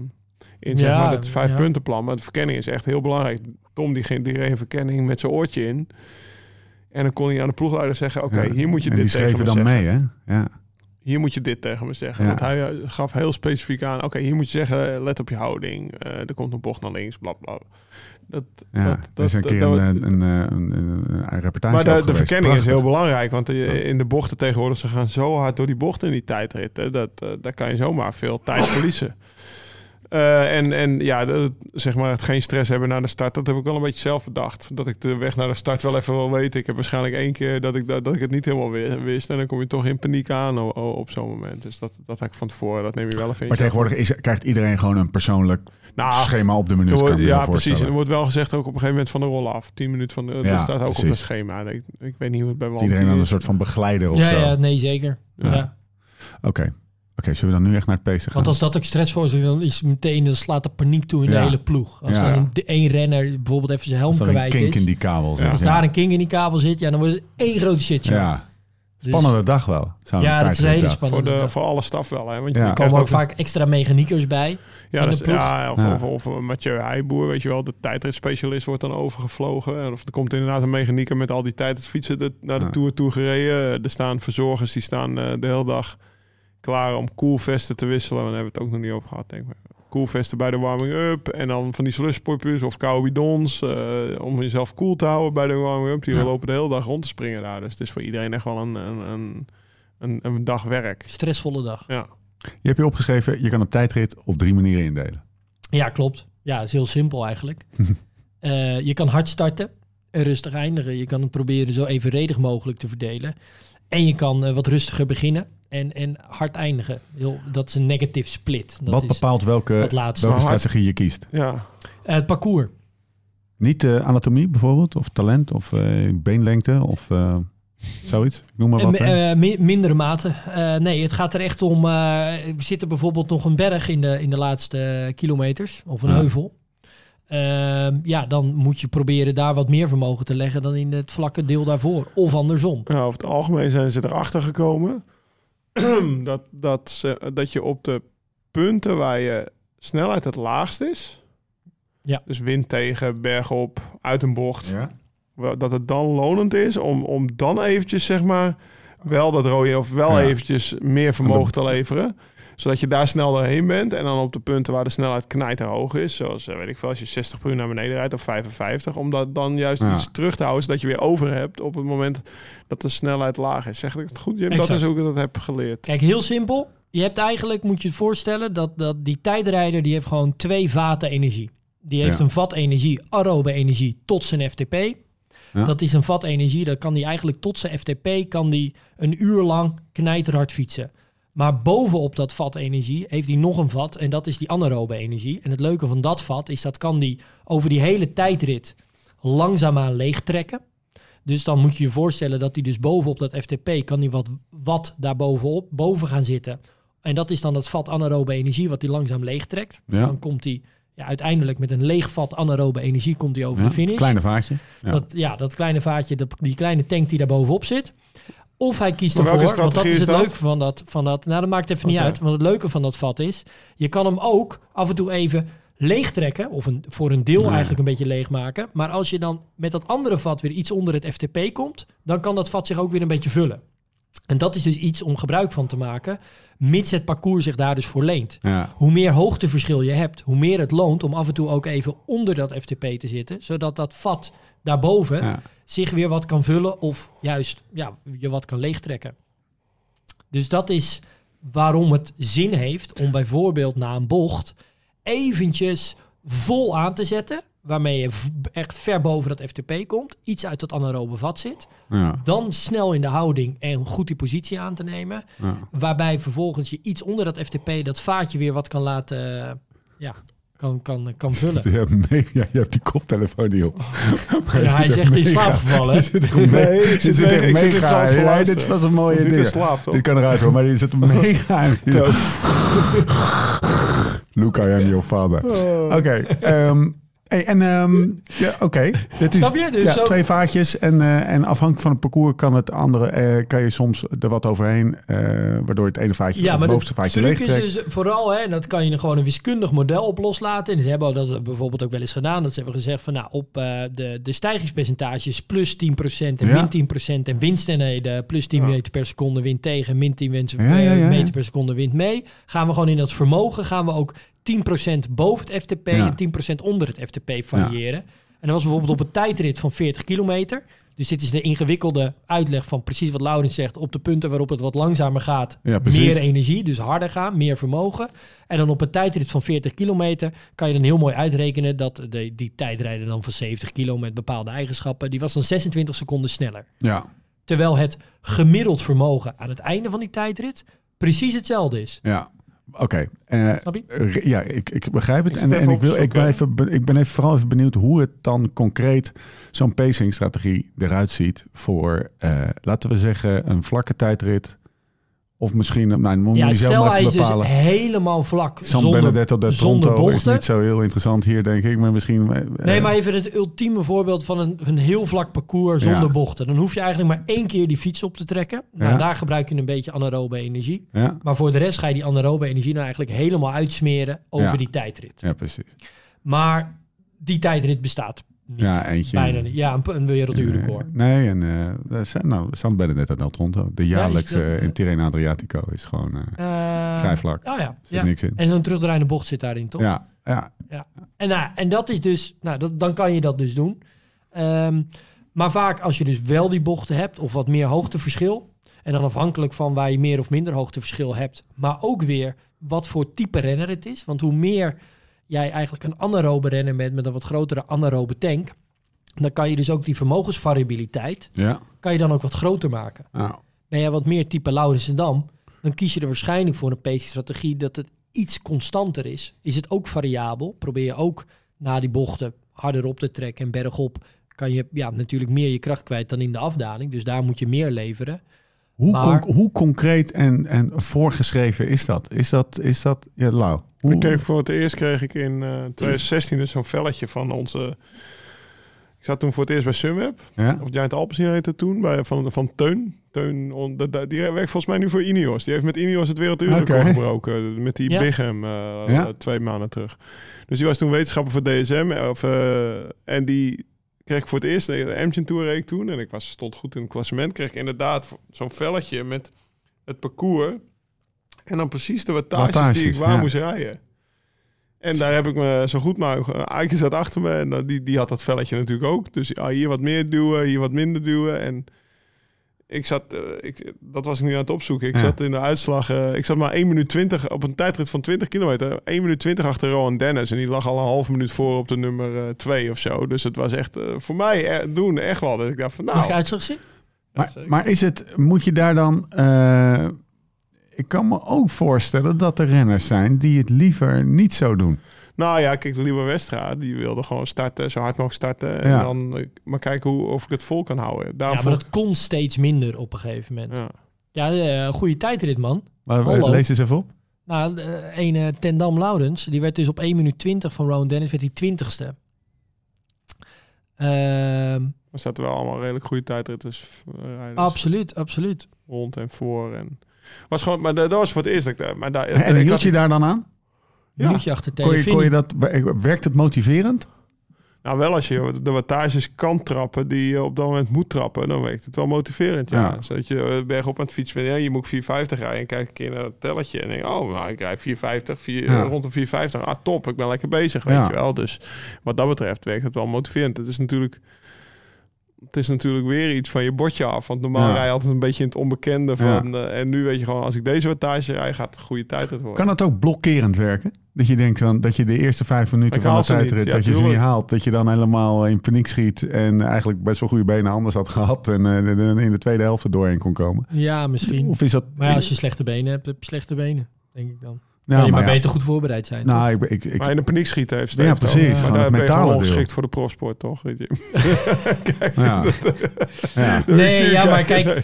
in zeg Ja, maar het vijf ja. puntenplan. Maar de verkenning is echt heel belangrijk. Tom die, ging, die reed een verkenning met zijn oortje in... En dan kon hij aan de ploegleider zeggen: Oké, Ja. hier moet je en dit die tegen schreven me dan zeggen. mee, hè? Ja. Hier moet je dit tegen me zeggen. Ja. Want hij eh, gaf heel specifiek aan: Oké, hier moet je zeggen: let op je houding. Eh, er komt een bocht naar links, bla bla. Dat, Ja, dat, er is een dat- keer dat- een, een, een, een, reportage maar de, verkenning is heel belangrijk. Want eh, in de bochten tegenwoordig, ze gaan zo hard door die bochten in die tijdritten. Dat, eh, daar kan je zomaar veel tijd verliezen. Eh, en, en ja, dat, zeg maar het geen stress hebben naar de start, dat heb ik wel een beetje zelf bedacht. Dat ik de weg naar de start wel even wil weten. Ik heb waarschijnlijk één keer dat ik, dat, dat ik het niet helemaal wi- wist. En dan kom je toch in paniek aan op zo'n moment. Dus dat, dat had ik van tevoren, dat neem je wel even in. Maar tegenwoordig is, krijgt iedereen gewoon een persoonlijk Nou, schema op de minuut. wordt- ja, precies. En er wordt wel gezegd ook op een gegeven moment van de rol af. 10 minuten van de, Ja, dat staat ook op het schema. Ik, ik weet niet hoe het bij Wanty iedereen dan een is. soort van begeleider of ja, zo. ja, nee, zeker. Ja. Ja. Oké. Oké, zullen we dan nu echt naar het pacen gaan? Want als dat ook stress voor is, dan is meteen, dan slaat de paniek toe in Ja. de hele ploeg. Als Ja. dan een, de één renner bijvoorbeeld even zijn helm Als er een kwijt kink is. in die kabel zit. Als daar een kink in die kabel zit, ja, dan wordt het één grote shitshow. Ja, Dus- spannende dag wel. Ja, dat is een hele. Voor, de, dag. voor alle staf wel. Hè? Want Ja. je Er komen ook ook vaak extra mechaniekers bij. Ja, in dat de is- ploeg. ja of, Ja. Of, of, of Mathieu Heijboer, weet je wel, de tijdritspecialist wordt dan overgevlogen. En Of er komt inderdaad een mechanieker met al die tijd het fietsen de, naar de Ja. Tour toe gereden. Er staan verzorgers, die staan eh, de hele dag klaar om koelvesten te wisselen. Daar hebben we het ook nog niet over gehad, denk ik. Koelvesten bij de warming-up. En dan van die slushpopjes of koude bidons. eh, om jezelf koel te houden bij de warming-up. Die Ja. lopen de hele dag rond te springen daar. Dus het is voor iedereen echt wel een, een, een, een, een dag werk. Stressvolle dag. Ja. Je hebt je opgeschreven, je kan een tijdrit op drie manieren indelen. Ja, klopt. Ja, is heel simpel eigenlijk. Eh, je kan hard starten. en rustig eindigen. Je kan het proberen zo evenredig mogelijk te verdelen. En je kan eh, wat rustiger beginnen en, en hard eindigen. Heel, dat is een negative split. Dat Wat is bepaalt welke, het laatste. welke Hard. strategie je kiest? Ja. Eh, het parcours. Niet eh, anatomie bijvoorbeeld, of talent, of eh, beenlengte, of eh, zoiets. Ik Noem maar wat. mi- eh, mindere mate. Eh, nee, het gaat er echt om. eh we zitten bijvoorbeeld nog een berg in de, in de laatste kilometers, of een Ja. heuvel. Ehm, ja, dan moet je proberen daar wat meer vermogen te leggen dan in het vlakke deel daarvoor. Of andersom. Ja, over het algemeen zijn ze erachter gekomen dat, dat, ze, dat je op de punten waar je snelheid het laagst is, Ja. dus wind tegen, berg op, uit een bocht, ja? dat het dan lonend is om, om dan eventjes zeg maar wel dat rode of wel Ja. eventjes meer vermogen te leveren zodat je daar snel doorheen bent en dan op de punten waar de snelheid knijterhoog is, zoals eh, weet ik veel, als je 60 per uur naar beneden rijdt of 55, om dat dan juist Ja. iets terug te houden, zodat je weer over hebt op het moment dat de snelheid laag is. Zeg ik het goed? Dat is hoe ik dat heb geleerd. Kijk, heel simpel. Je hebt eigenlijk, moet je het voorstellen, dat, dat die tijdrijder die heeft gewoon twee vaten energie. Die heeft Ja. een vat energie, aerobe energie, tot zijn FTP. Ja. Dat is een vat energie, dat kan die eigenlijk tot zijn FTP, kan die een uur lang knijterhard fietsen. Maar bovenop dat vat energie heeft hij nog een vat en dat is die anaerobe energie. En het leuke van dat vat is dat kan die over die hele tijdrit langzaamaan leegtrekken. Dus dan moet je je voorstellen dat hij dus bovenop dat FTP kan hij wat, wat daar bovenop, boven gaan zitten. En dat is dan het vat anaerobe energie wat hij langzaam leegtrekt. Ja. Dan komt hij ja, uiteindelijk met een leeg vat anaerobe energie komt hij over Ja, de finish. Kleine vaatje. Ja. Dat, ja, dat kleine vaatje, dat, die kleine tank die daar bovenop zit. Of hij kiest Maar ervoor, want dat is het leuke van dat, van dat. Nou, dat maakt even niet uit. Want het leuke van dat vat is, je kan hem ook af en toe even leegtrekken. Of een, voor een deel Nee. eigenlijk een beetje leegmaken. Maar als je dan met dat andere vat weer iets onder het FTP komt, dan kan dat vat zich ook weer een beetje vullen. En dat is dus iets om gebruik van te maken, mits het parcours zich daar dus voor leent. Ja. Hoe meer hoogteverschil je hebt, hoe meer het loont om af en toe ook even onder dat FTP te zitten, zodat dat vat daarboven Ja. Zich weer wat kan vullen of juist ja, je wat kan leegtrekken. Dus dat is waarom het zin heeft om bijvoorbeeld na een bocht eventjes vol aan te zetten, waarmee je echt ver boven dat FTP komt, iets uit dat anaerobe vat zit, Ja. dan snel in de houding en goed die positie aan te nemen, Ja. waarbij vervolgens je iets onder dat FTP dat vaatje weer wat kan laten, ja, kan, kan, kan vullen. Je hebt, me- ja, je hebt die koptelefoon niet op. Je Ja, hij is echt in slaap gevallen. Je zit echt me- Nee, je zit zit echt mega- ik zit in Ja, dit was een mooie ding. slaap, toch? Dit kan eruit hoor, maar die zit mega. Luca, I am your father. Oh. Oké. ehm, hey, en ehm, ja, oké. Dit is? Dus ja, zo- twee vaatjes en, eh, en afhankelijk van het parcours kan het andere eh, kan je soms er wat overheen, eh, waardoor het ene vaatje Ja, het maar de bovenste vaatje truc leeg is trekt. dus vooral, hè, en dat kan je gewoon een wiskundig model op loslaten. En ze hebben dat bijvoorbeeld ook wel eens gedaan. Dat ze hebben gezegd van, nou, op de, de stijgingspercentages plus 10% en Ja. min 10% en windsnelheden plus 10 Ja. meter per seconde wind tegen, min 10 wens- Ja, ja, ja, ja. meter per seconde wind mee. Gaan we gewoon in dat vermogen, gaan we ook 10% boven het FTP Ja. en 10% onder het FTP variëren. En dat was bijvoorbeeld op een tijdrit van 40 kilometer. Dus dit is de ingewikkelde uitleg van precies wat Laurens zegt. Op de punten waarop het wat langzamer gaat, Ja, meer energie, dus harder gaan, meer vermogen. En dan op een tijdrit van 40 kilometer kan je dan heel mooi uitrekenen dat de, die tijdrijder dan van 70 kilo met bepaalde eigenschappen, die was dan 26 seconden sneller. Ja, Terwijl het gemiddeld vermogen aan het einde van die tijdrit precies hetzelfde is. ja. Oké. eh, Snap je? Re- Ja, ik, ik begrijp het. Ik En, en ik, wil, ik, ben even, ik ben even vooral even benieuwd hoe het dan concreet zo'n pacingstrategie eruit ziet voor, eh, laten we zeggen, een vlakke tijdrit. Of misschien, nou, moet Ja, zelf is dus helemaal vlak. San zonder, Benedetto de zonder Tronto is bochten. niet zo heel interessant hier, denk ik. Maar misschien... eh, Nee, maar even het ultieme voorbeeld van een, een heel vlak parcours zonder Ja. bochten. Dan hoef je eigenlijk maar één keer die fiets op te trekken. Nou, Ja. daar gebruik je een beetje anaerobe energie. Ja, Maar voor de rest ga je die anaerobe energie nou eigenlijk helemaal uitsmeren over die tijdrit. ja, precies. Maar die tijdrit bestaat niet. Ja, eentje. Bijna. Ja, een, een werelduurrecord. Eh, nee, en dat zijn- nou, San Benedetto del Tronto. De jaarlijkse dat, eh, in Tirreno Adriatico is gewoon vrij vlak. Oh ja. zit ja. niks in. En zo'n terugdraaiende bocht zit daarin, toch? Ja, ja, En, nou, en dat is dus, nou, dat, dan kan je dat dus doen. Ehm, maar vaak als je dus wel die bochten hebt of wat meer hoogteverschil. En dan afhankelijk van waar je meer of minder hoogteverschil hebt. Maar ook weer wat voor type renner het is. Want hoe meer jij eigenlijk een anaerobe renner bent met een wat grotere anaerobe tank. dan kan je dus ook die vermogensvariabiliteit... Ja. kan je dan ook wat groter maken. Nou, Ben jij wat meer type Laurensendam, dan kies je er waarschijnlijk voor een pacing-strategie dat het iets constanter is. Is het ook variabel? Probeer je ook na die bochten harder op te trekken en bergop kan je ja, natuurlijk meer je kracht kwijt dan in de afdaling. Dus daar moet je meer leveren. Hoe, Maar- conc- hoe concreet en, en voorgeschreven is dat? Is dat, is dat ja, Lau? Hoe, Ik kreeg voor het eerst kreeg ik in eh 2016 dus zo'n velletje van onze... Ik zat toen voor het eerst bij Sunweb. ja? Of Giant Alpecin heette het toen. Bij, van, van Teun. Teun on- die werkt volgens mij nu voor Ineos. Die heeft met Ineos het werelduurrecord Oké. gebroken. Met die Ja. Bigham eh, Ja. twee maanden terug. Dus die was toen wetenschapper voor DSM. Of, eh, en die kreeg ik voor het eerst de Amgen Tour reed toen. En ik was, stond goed in het klassement. Kreeg ik inderdaad zo'n velletje met het parcours. En dan precies de wattages, die ik waar ja. moest rijden. En daar heb ik me zo goed mogelijk... Eike zat achter me en die, die had dat velletje natuurlijk ook. Dus ah, hier wat meer duwen, hier wat minder duwen. En ik zat... eh, ik, dat was ik nu aan het opzoeken. Ik Ja. zat in de uitslag... eh, ik zat maar 1 minuut 20 op een tijdrit van 20 kilometer. 1 minuut 20 achter Rowan Dennis. En die lag al een half minuut voor op de nummer 2 of zo. Dus het was echt eh, voor mij eh, doen echt wel. Dat ik dacht van Mag je nou... uitslag zien? Maar, maar is het, moet je daar dan... eh, ik kan me ook voorstellen dat er renners zijn die het liever niet zo doen. Nou ja, kijk, de Lieber Westra, die wilde gewoon starten, zo hard mogelijk starten. En Ja. dan eh, maar kijken hoe, of ik het vol kan houden. Daarom Ja, maar dat kon steeds minder op een gegeven moment. ja. Ja, eh, een goede tijdrit, man. Maar, Hallo. lees eens even op. Nou, de ene Tendam Laurens, die werd dus op 1 minuut 20 van Rowan Dennis, werd hij 20ste. Ehm, Maar zaten wel allemaal redelijk goede tijdritters eh, rijders absoluut, absoluut. rond en voor. En was gewoon, maar dat was voor het eerst dat ik daar. Maar daar En ik hield had- je daar dan aan? Ja. Minuutje achter Kon je, kon je dat, werkt het motiverend? Nou, wel als je de wattages kan trappen die je op dat moment moet trappen, dan werkt het wel motiverend. Ja. Ja. Zodat je eh, bergop aan het fietsen bent. Ja, je moet 450 rijden en kijk een keer naar het telletje en denk, oh, nou, ik rijd 450, 4, Ja. eh, rond de 450. Ah, top, ik ben lekker bezig, weet Ja. je wel. Dus wat dat betreft werkt het wel motiverend. Het is natuurlijk, het is natuurlijk weer iets van je bordje af. Want normaal Ja. rij je altijd een beetje in het onbekende Ja. van. eh, en nu weet je gewoon, als ik deze wattage rijd, gaat het een goede tijd worden. Kan het ook blokkerend werken? Dat je denkt dan, dat je de eerste vijf minuten Ik van de tijdrit, Ja, dat je ze niet haalt. Dat je dan helemaal in paniek schiet en eigenlijk best wel goede benen anders had gehad. En eh, in de tweede helft er doorheen kon komen. Ja, misschien. Of is dat... Maar ja, als je slechte benen hebt, heb je slechte benen, denk ik dan. Je maar beter goed voorbereid zijn. toch? Nou, ik, ik, ik, maar in de paniek schieten heeft Steve Ja, precies. Maar daar ben je ongeschikt voor de profsport, toch? Weet je? ja. ja. nee, ja, maar kijk,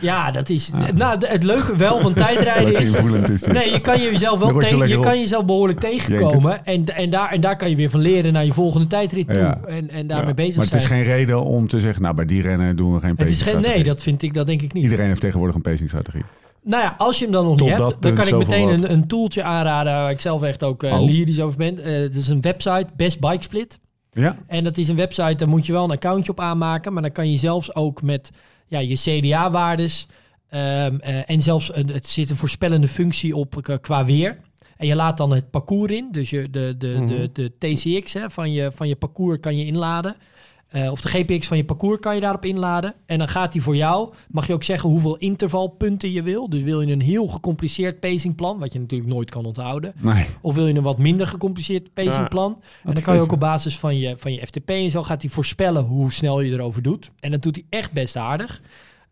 ja, dat is. Nou, het leuke wel van tijdrijden is. Nee, je kan jezelf wel je tegen, je kan jezelf behoorlijk tegenkomen. En, en, daar, en daar kan je weer van leren naar je volgende tijdrit toe. Ja. En, en daarmee Ja, bezig Maar het is zijn. geen reden om te zeggen, nou bij die rennen doen we geen het is geen, pacingstrategie. nee, dat vind ik, dat denk ik niet. Iedereen heeft tegenwoordig een pacingstrategie. Nou ja, als je hem dan nog Tot niet hebt, dan kan ik meteen een, een tooltje aanraden waar ik zelf echt ook Oh. lyrisch over ben. Eh het is een website, Best Bike Split. Ja? En dat is een website, daar moet je wel een accountje op aanmaken. Maar dan kan je zelfs ook met ja, je CDA-waardes... ehm, eh, en zelfs een, het zit een voorspellende functie op qua weer. En je laat dan het parcours in. Dus je, de, de, de, de TCX hè, van, je, van je parcours kan je inladen. Eh, of de GPX van je parcours kan je daarop inladen. En dan gaat hij voor jou, mag je ook zeggen hoeveel intervalpunten je wil. Dus wil je een heel gecompliceerd pacingplan, wat je natuurlijk nooit kan onthouden. Nee. Of wil je een wat minder gecompliceerd pacingplan? en dan kan je ook op basis van je, van je FTP en zo gaat hij voorspellen hoe snel je erover doet. En dat doet hij echt best aardig.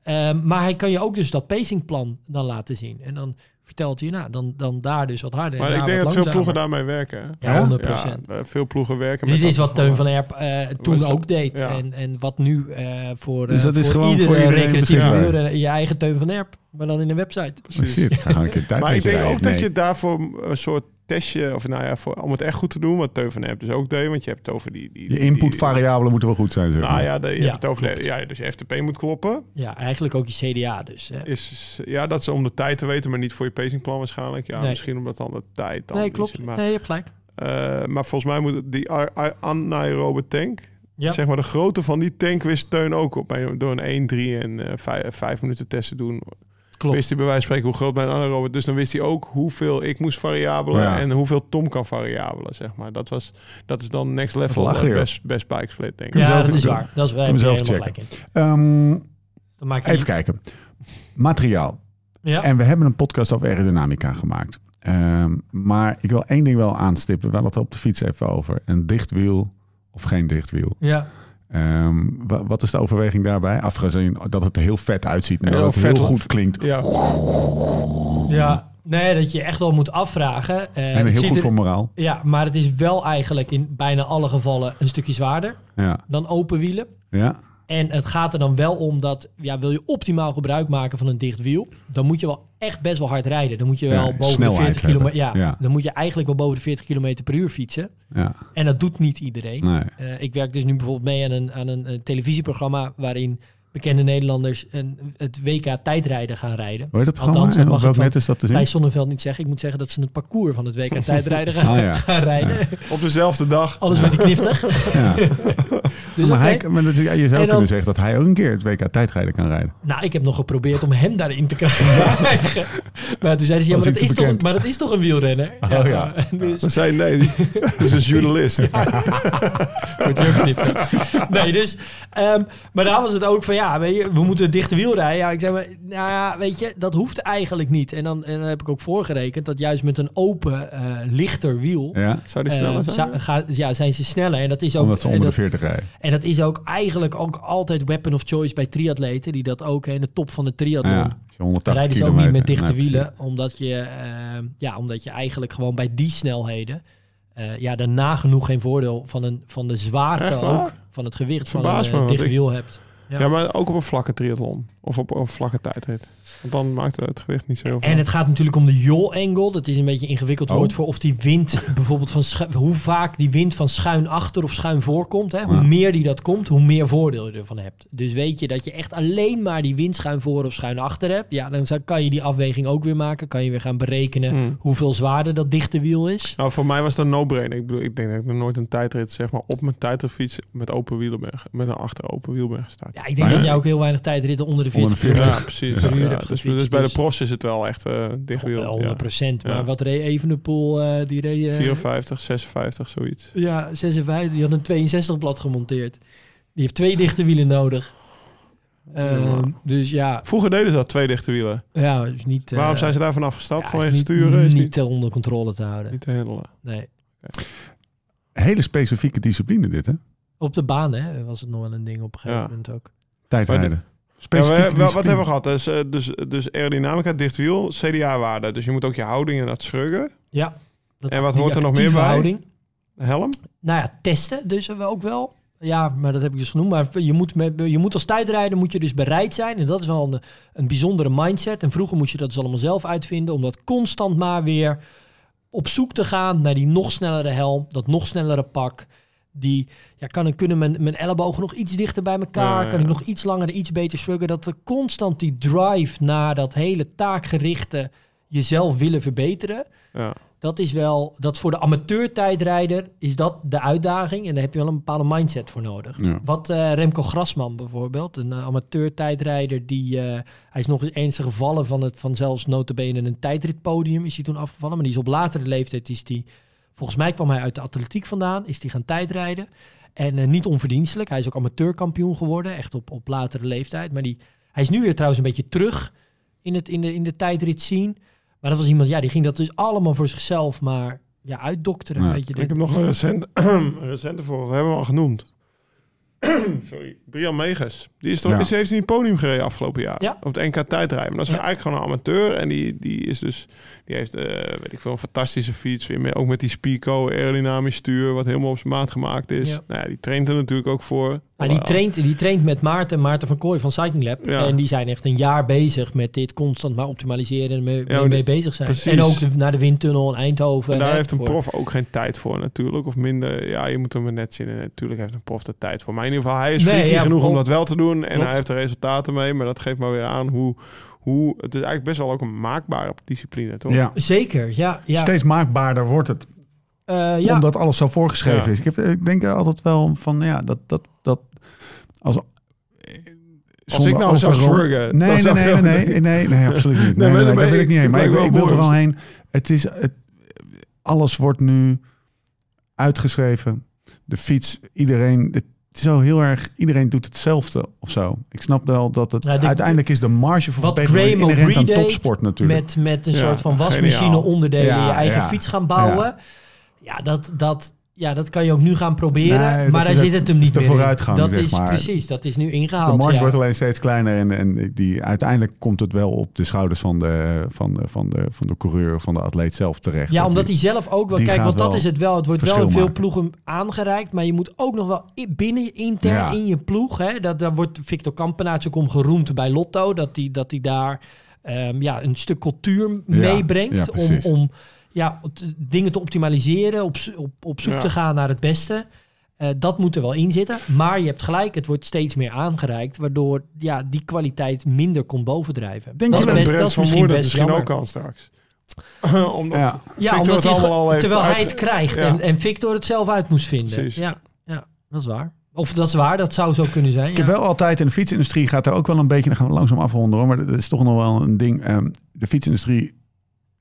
Ehm, maar hij kan je ook dus dat pacingplan dan laten zien. En dan vertelt hij, nou, dan, dan daar dus wat harder. en Maar ik denk dat veel ploegen daarmee werken. hè? Ja, 100 procent. Ja, eh, veel ploegen werken Dit is wat Teun van. Erp eh, toen ook deed. ja. En, en wat nu eh, voor, Dus eh, dat is voor gewoon iedere voor iedereen recreatieve je eigen Teun van Erp. Maar dan in een website. Oh, shit, ga gewoon een keer tijd Maar ik denk rijden. ook dat je daarvoor een soort testje, of nou ja, voor, om het echt goed te doen, wat Teun van Erp dus ook deed, want je hebt het over die... die Je die- inputvariabelen moeten wel goed zijn, zeg Nou ja, de, je Ja, hebt het over de, ja, dus je FTP moet kloppen. Ja, eigenlijk ook je CDA dus. Hè. Is, ja, dat is om de tijd te weten, maar niet voor je pacingplan waarschijnlijk. Ja, Nee. misschien omdat dan de tijd dan Nee, is. klopt. Maar, Nee, je hebt gelijk. eh, maar volgens mij moet het- die anaerobe tank, Ja. zeg maar de grootte van die tank wist Teun ook op. Door een 1, 3 en eh 5, minuten test te doen. Klopt. Wist hij bij wijze van spreken hoe groot mijn anaerobe Dus dan wist hij ook hoeveel ik moest variabelen Ja. en hoeveel Tom kan variabelen, zeg maar. Dat, was, dat is dan next level eh, best, best bike split, denk ik. Ja, dat is waar. Dat is je zelf checken. gelijk in. Ehm, Dan maak even kijken. Materiaal. Ja. En we hebben een podcast over aerodynamica gemaakt. Ehm, maar ik wil één ding wel aanstippen. We hadden het op de fiets even over. Een dicht wiel of geen dicht wiel. ja. Ehm, wa- wat is de overweging daarbij? Afgezien dat het er heel vet uitziet en Heel dat het vet. heel goed klinkt. Ja, Ja, nee, dat je echt wel moet afvragen. Eh, En heel goed er- voor moraal. Ja, maar het is wel eigenlijk in bijna alle gevallen een stukje zwaarder Ja, dan open wielen. ja. En het gaat er dan wel om dat, ja, wil je optimaal gebruik maken van een dicht wiel, dan moet je wel echt best wel hard rijden. Dan moet je Ja, wel boven de snelheid 40 kilometer, ja, dan moet je eigenlijk wel boven de 40 kilometer per uur fietsen. ja. En dat doet niet iedereen. Nee. Eh, ik werk dus nu bijvoorbeeld mee aan een, aan een, eh, televisieprogramma waarin bekende Nederlanders een, het WK tijdrijden gaan rijden. Hoor je dat programma? Althans, dat mag welk net is dat te zien? Thijs Zonneveld niet zeggen. Ik moet zeggen dat ze het parcours van het WK tijdrijden gaan, Oh ja. gaan rijden. op dezelfde dag. Alles wordt die kniftig. Ja. Dus maar hij, maar dat, je zou dan- kunnen zeggen dat hij ook een keer het WK tijdrijden kan rijden. Nou, ik heb nog geprobeerd om hem daarin te krijgen. maar toen zei hij, ja, maar dat, is toch, maar dat is toch een wielrenner? Oh, ja. Dus Ze zei nee, dat is een journalist. wordt. Nee, dus... ehm, maar daar was het ook van, ja, weet je, we moeten dichte wiel rijden. Ja, ik zei, maar, nou ja, weet je, dat hoeft eigenlijk niet. En dan, en dan heb ik ook voorgerekend dat juist met een open, eh, lichter wiel... Ja? Zou die eh, sneller zijn? zou- ga- ja, zijn ze sneller. En dat is ook... Omdat ze en onder dat- de 40 rijden. En dat is ook eigenlijk ook altijd weapon of choice bij triatleten. Die dat ook hè, in de top van de triathlon. Ja, als je 180 rijden ze ook niet met dichte Nee, wielen. Omdat je, eh, ja, omdat je eigenlijk gewoon bij die snelheden... eh ja, er nagenoeg geen voordeel van, een, van de zwaarte ook. Van het gewicht van een me, want dicht ik- wiel hebt. Ja. Ja, maar ook op een vlakke triathlon. Of op een vlakke tijdrit. Want dan maakt het gewicht niet zo heel veel. En het gaat natuurlijk om de yaw-angle. Dat is een beetje een ingewikkeld Oh. woord voor of die wind bijvoorbeeld van schu- hoe vaak die wind van schuin achter of schuin voor komt. Hè? Hoe meer die dat komt, hoe meer voordeel je ervan hebt. Dus weet je dat je echt alleen maar die wind schuin voor of schuin achter hebt. Ja, dan zou- kan je die afweging ook weer maken. Kan je weer gaan berekenen Hmm. hoeveel zwaarder dat dichte wiel is. Nou, voor mij was dat een no-brainer. Ik bedoel, ik denk dat ik nog nooit een tijdrit zeg maar op mijn tijdritfiets met open wielen ben, met een achter open wiel ben gestart. Ja, ik denk Maar- dat jij ook heel weinig tijdritten onder de 40, Onder de 40. Ja, precies. per uur Ja, hebt dus, dus bij de dus- pros is het wel echt eh dicht wiel. Wel 100 procent. Maar Ja. wat reed Evenepoel? eh die reed... eh, 54, 56, zoiets. Ja, 56. Die had een 62 blad gemonteerd. Die heeft twee dichte wielen nodig. Ehm, dus ja, Vroeger deden ze dat, twee dichte wielen. ja is niet... eh, Waarom zijn ze daarvan afgestapt? ja, Vanwege is niet, sturen? Is niet niet, onder controle te houden. niet te handelen. Nee. Hele specifieke discipline dit, hè? Op de baan hè, was het nog wel een ding op een gegeven Ja. moment ook. Tijdrijden. Ja, we, wel, wat hebben we gehad? Dus, eh, dus, dus aerodynamica, dicht wiel, CDA-waarde. Dus je moet ook je houding en dat schruggen. Ja. Dat, En wat hoort er nog meer bij? Houding. Helm. Nou ja, testen dus ook wel. Ja, maar dat heb ik dus genoemd. Maar je moet, met, je moet als tijdrijder moet je dus bereid zijn. En dat is wel een, een bijzondere mindset. En vroeger moest je dat dus allemaal zelf uitvinden. Om dat constant maar weer op zoek te gaan naar die nog snellere helm. Dat nog snellere pak. Die, ja, kan ik, kunnen mijn, mijn ellebogen nog iets dichter bij elkaar? Ja, ja, Kan ik nog iets langer, iets beter sluggen? Dat er constant die drive naar dat hele taakgerichte jezelf willen verbeteren. Ja. Dat is wel, dat is voor de amateur-tijdrijder is dat de uitdaging. En daar heb je wel een bepaalde mindset voor nodig. Ja. Wat eh, Remco Grasman bijvoorbeeld, een uh, amateur-tijdrijder, die, eh, hij is nog eens ernstig gevallen van, het, van zelfs notabene een tijdritpodium is hij toen afgevallen. Maar die is op latere leeftijd, is die, volgens mij kwam hij uit de atletiek vandaan, is die gaan tijdrijden. En eh, niet onverdienstelijk, hij is ook amateurkampioen geworden, echt op, op latere leeftijd. Maar die, hij is nu weer trouwens een beetje terug in, het, in, de, in de tijdrit zien. Maar dat was iemand, ja, die ging dat dus allemaal voor zichzelf maar ja, uitdokteren. Ja. Weet je, Ik heb nog een recent, recente voor. We hebben hem al genoemd. Sorry. Brian Meges. Die is toch Ja. is, heeft hij een podium gereden afgelopen jaar. Ja. Op het NK tijdrijden. Maar dat is Ja. eigenlijk gewoon een amateur. En die, die is dus... Die heeft, eh, weet ik veel, een fantastische fiets. Ook met die Spico aerodynamisch stuur. Wat helemaal op zijn maat gemaakt is. Ja. Nou ja, die traint er natuurlijk ook voor. Maar die Wel, traint, die traint met Maarten, Maarten van Kooi van Cycling Lab. Ja. En die zijn echt een jaar bezig met dit constant maar optimaliseren en mee, bezig zijn. precies. En ook de, naar de windtunnel in Eindhoven. En daar heeft een prof ook geen tijd voor natuurlijk. Of minder, ja, je moet hem er net zien. En natuurlijk heeft een prof er tijd voor. Maar in ieder geval, hij is Nee, freaky genoeg om dat wel te doen. En Klopt. hij heeft er resultaten mee. Maar dat geeft maar weer aan hoe, hoe... Het is eigenlijk best wel ook een maakbare discipline, toch? Ja. Zeker, ja. ja. Steeds maakbaarder wordt het. Eh, ja. Omdat alles zo voorgeschreven Ja. is. Ik, heb, ik denk er altijd wel van, ja, dat... dat, dat als, Als ik nou zou shruggen, Nee, nee, nee, nee, nee, nee, nee, absoluut niet. Nee, Nee, nee, daar wil ik ik- niet heen. ik Maar ik, ik wil mooi. vooral heen. Het is, het, alles wordt nu uitgeschreven. De fiets, iedereen... Het is zo heel erg... Iedereen doet hetzelfde of zo. Ik snap wel dat het... De- uiteindelijk is de marge voor Wat verbetering inherent aan topsport natuurlijk. met, met een Ja, soort van geniaal. wasmachine onderdelen, Ja, je eigen ja. fiets gaan bouwen. Ja, dat, dat, Ja, dat kan je ook nu gaan proberen. Nee, dat maar daar zit het- hem niet de meer in. vooruitgang, Dat zeg is maar. precies, dat is nu De ingehaald. marge ja. wordt alleen steeds kleiner en, en die, uiteindelijk komt het wel op de schouders van de, van de, van de, van de coureur, van de atleet zelf terecht. Ja, Dat omdat die- hij zelf ook wel... Kijk, want dat is het wel. Het wordt wel in veel maken. ploegen aangereikt. Maar je moet ook nog wel binnen je intern Ja. in je ploeg... Hè, dat, daar wordt Victor Kampenaerts ook om geroemd bij Lotto. Dat hij dat die daar ehm, ja, een stuk cultuur meebrengt. ja, om om ja, dingen te optimaliseren. Op, op, op zoek Ja. te gaan naar het beste. Eh, dat moet er wel in zitten. Maar je hebt gelijk, het wordt steeds meer aangereikt. Waardoor ja, die kwaliteit minder komt bovendrijven. Denk dat je is, dat best, dat is misschien best misschien jammer. ook kan straks. Omdat, Ja. Omdat het hij het allemaal al heeft terwijl hij het krijgt Ja. en, en Victor het zelf uit moest vinden. Precies. Ja, ja, dat is waar. Of dat is waar, dat zou zo kunnen zijn. Ik heb ja. wel altijd, en de fietsindustrie gaat er ook wel een beetje, dan gaan we langzaam afronden hoor, maar dat is toch nog wel een ding. Ehm, de fietsindustrie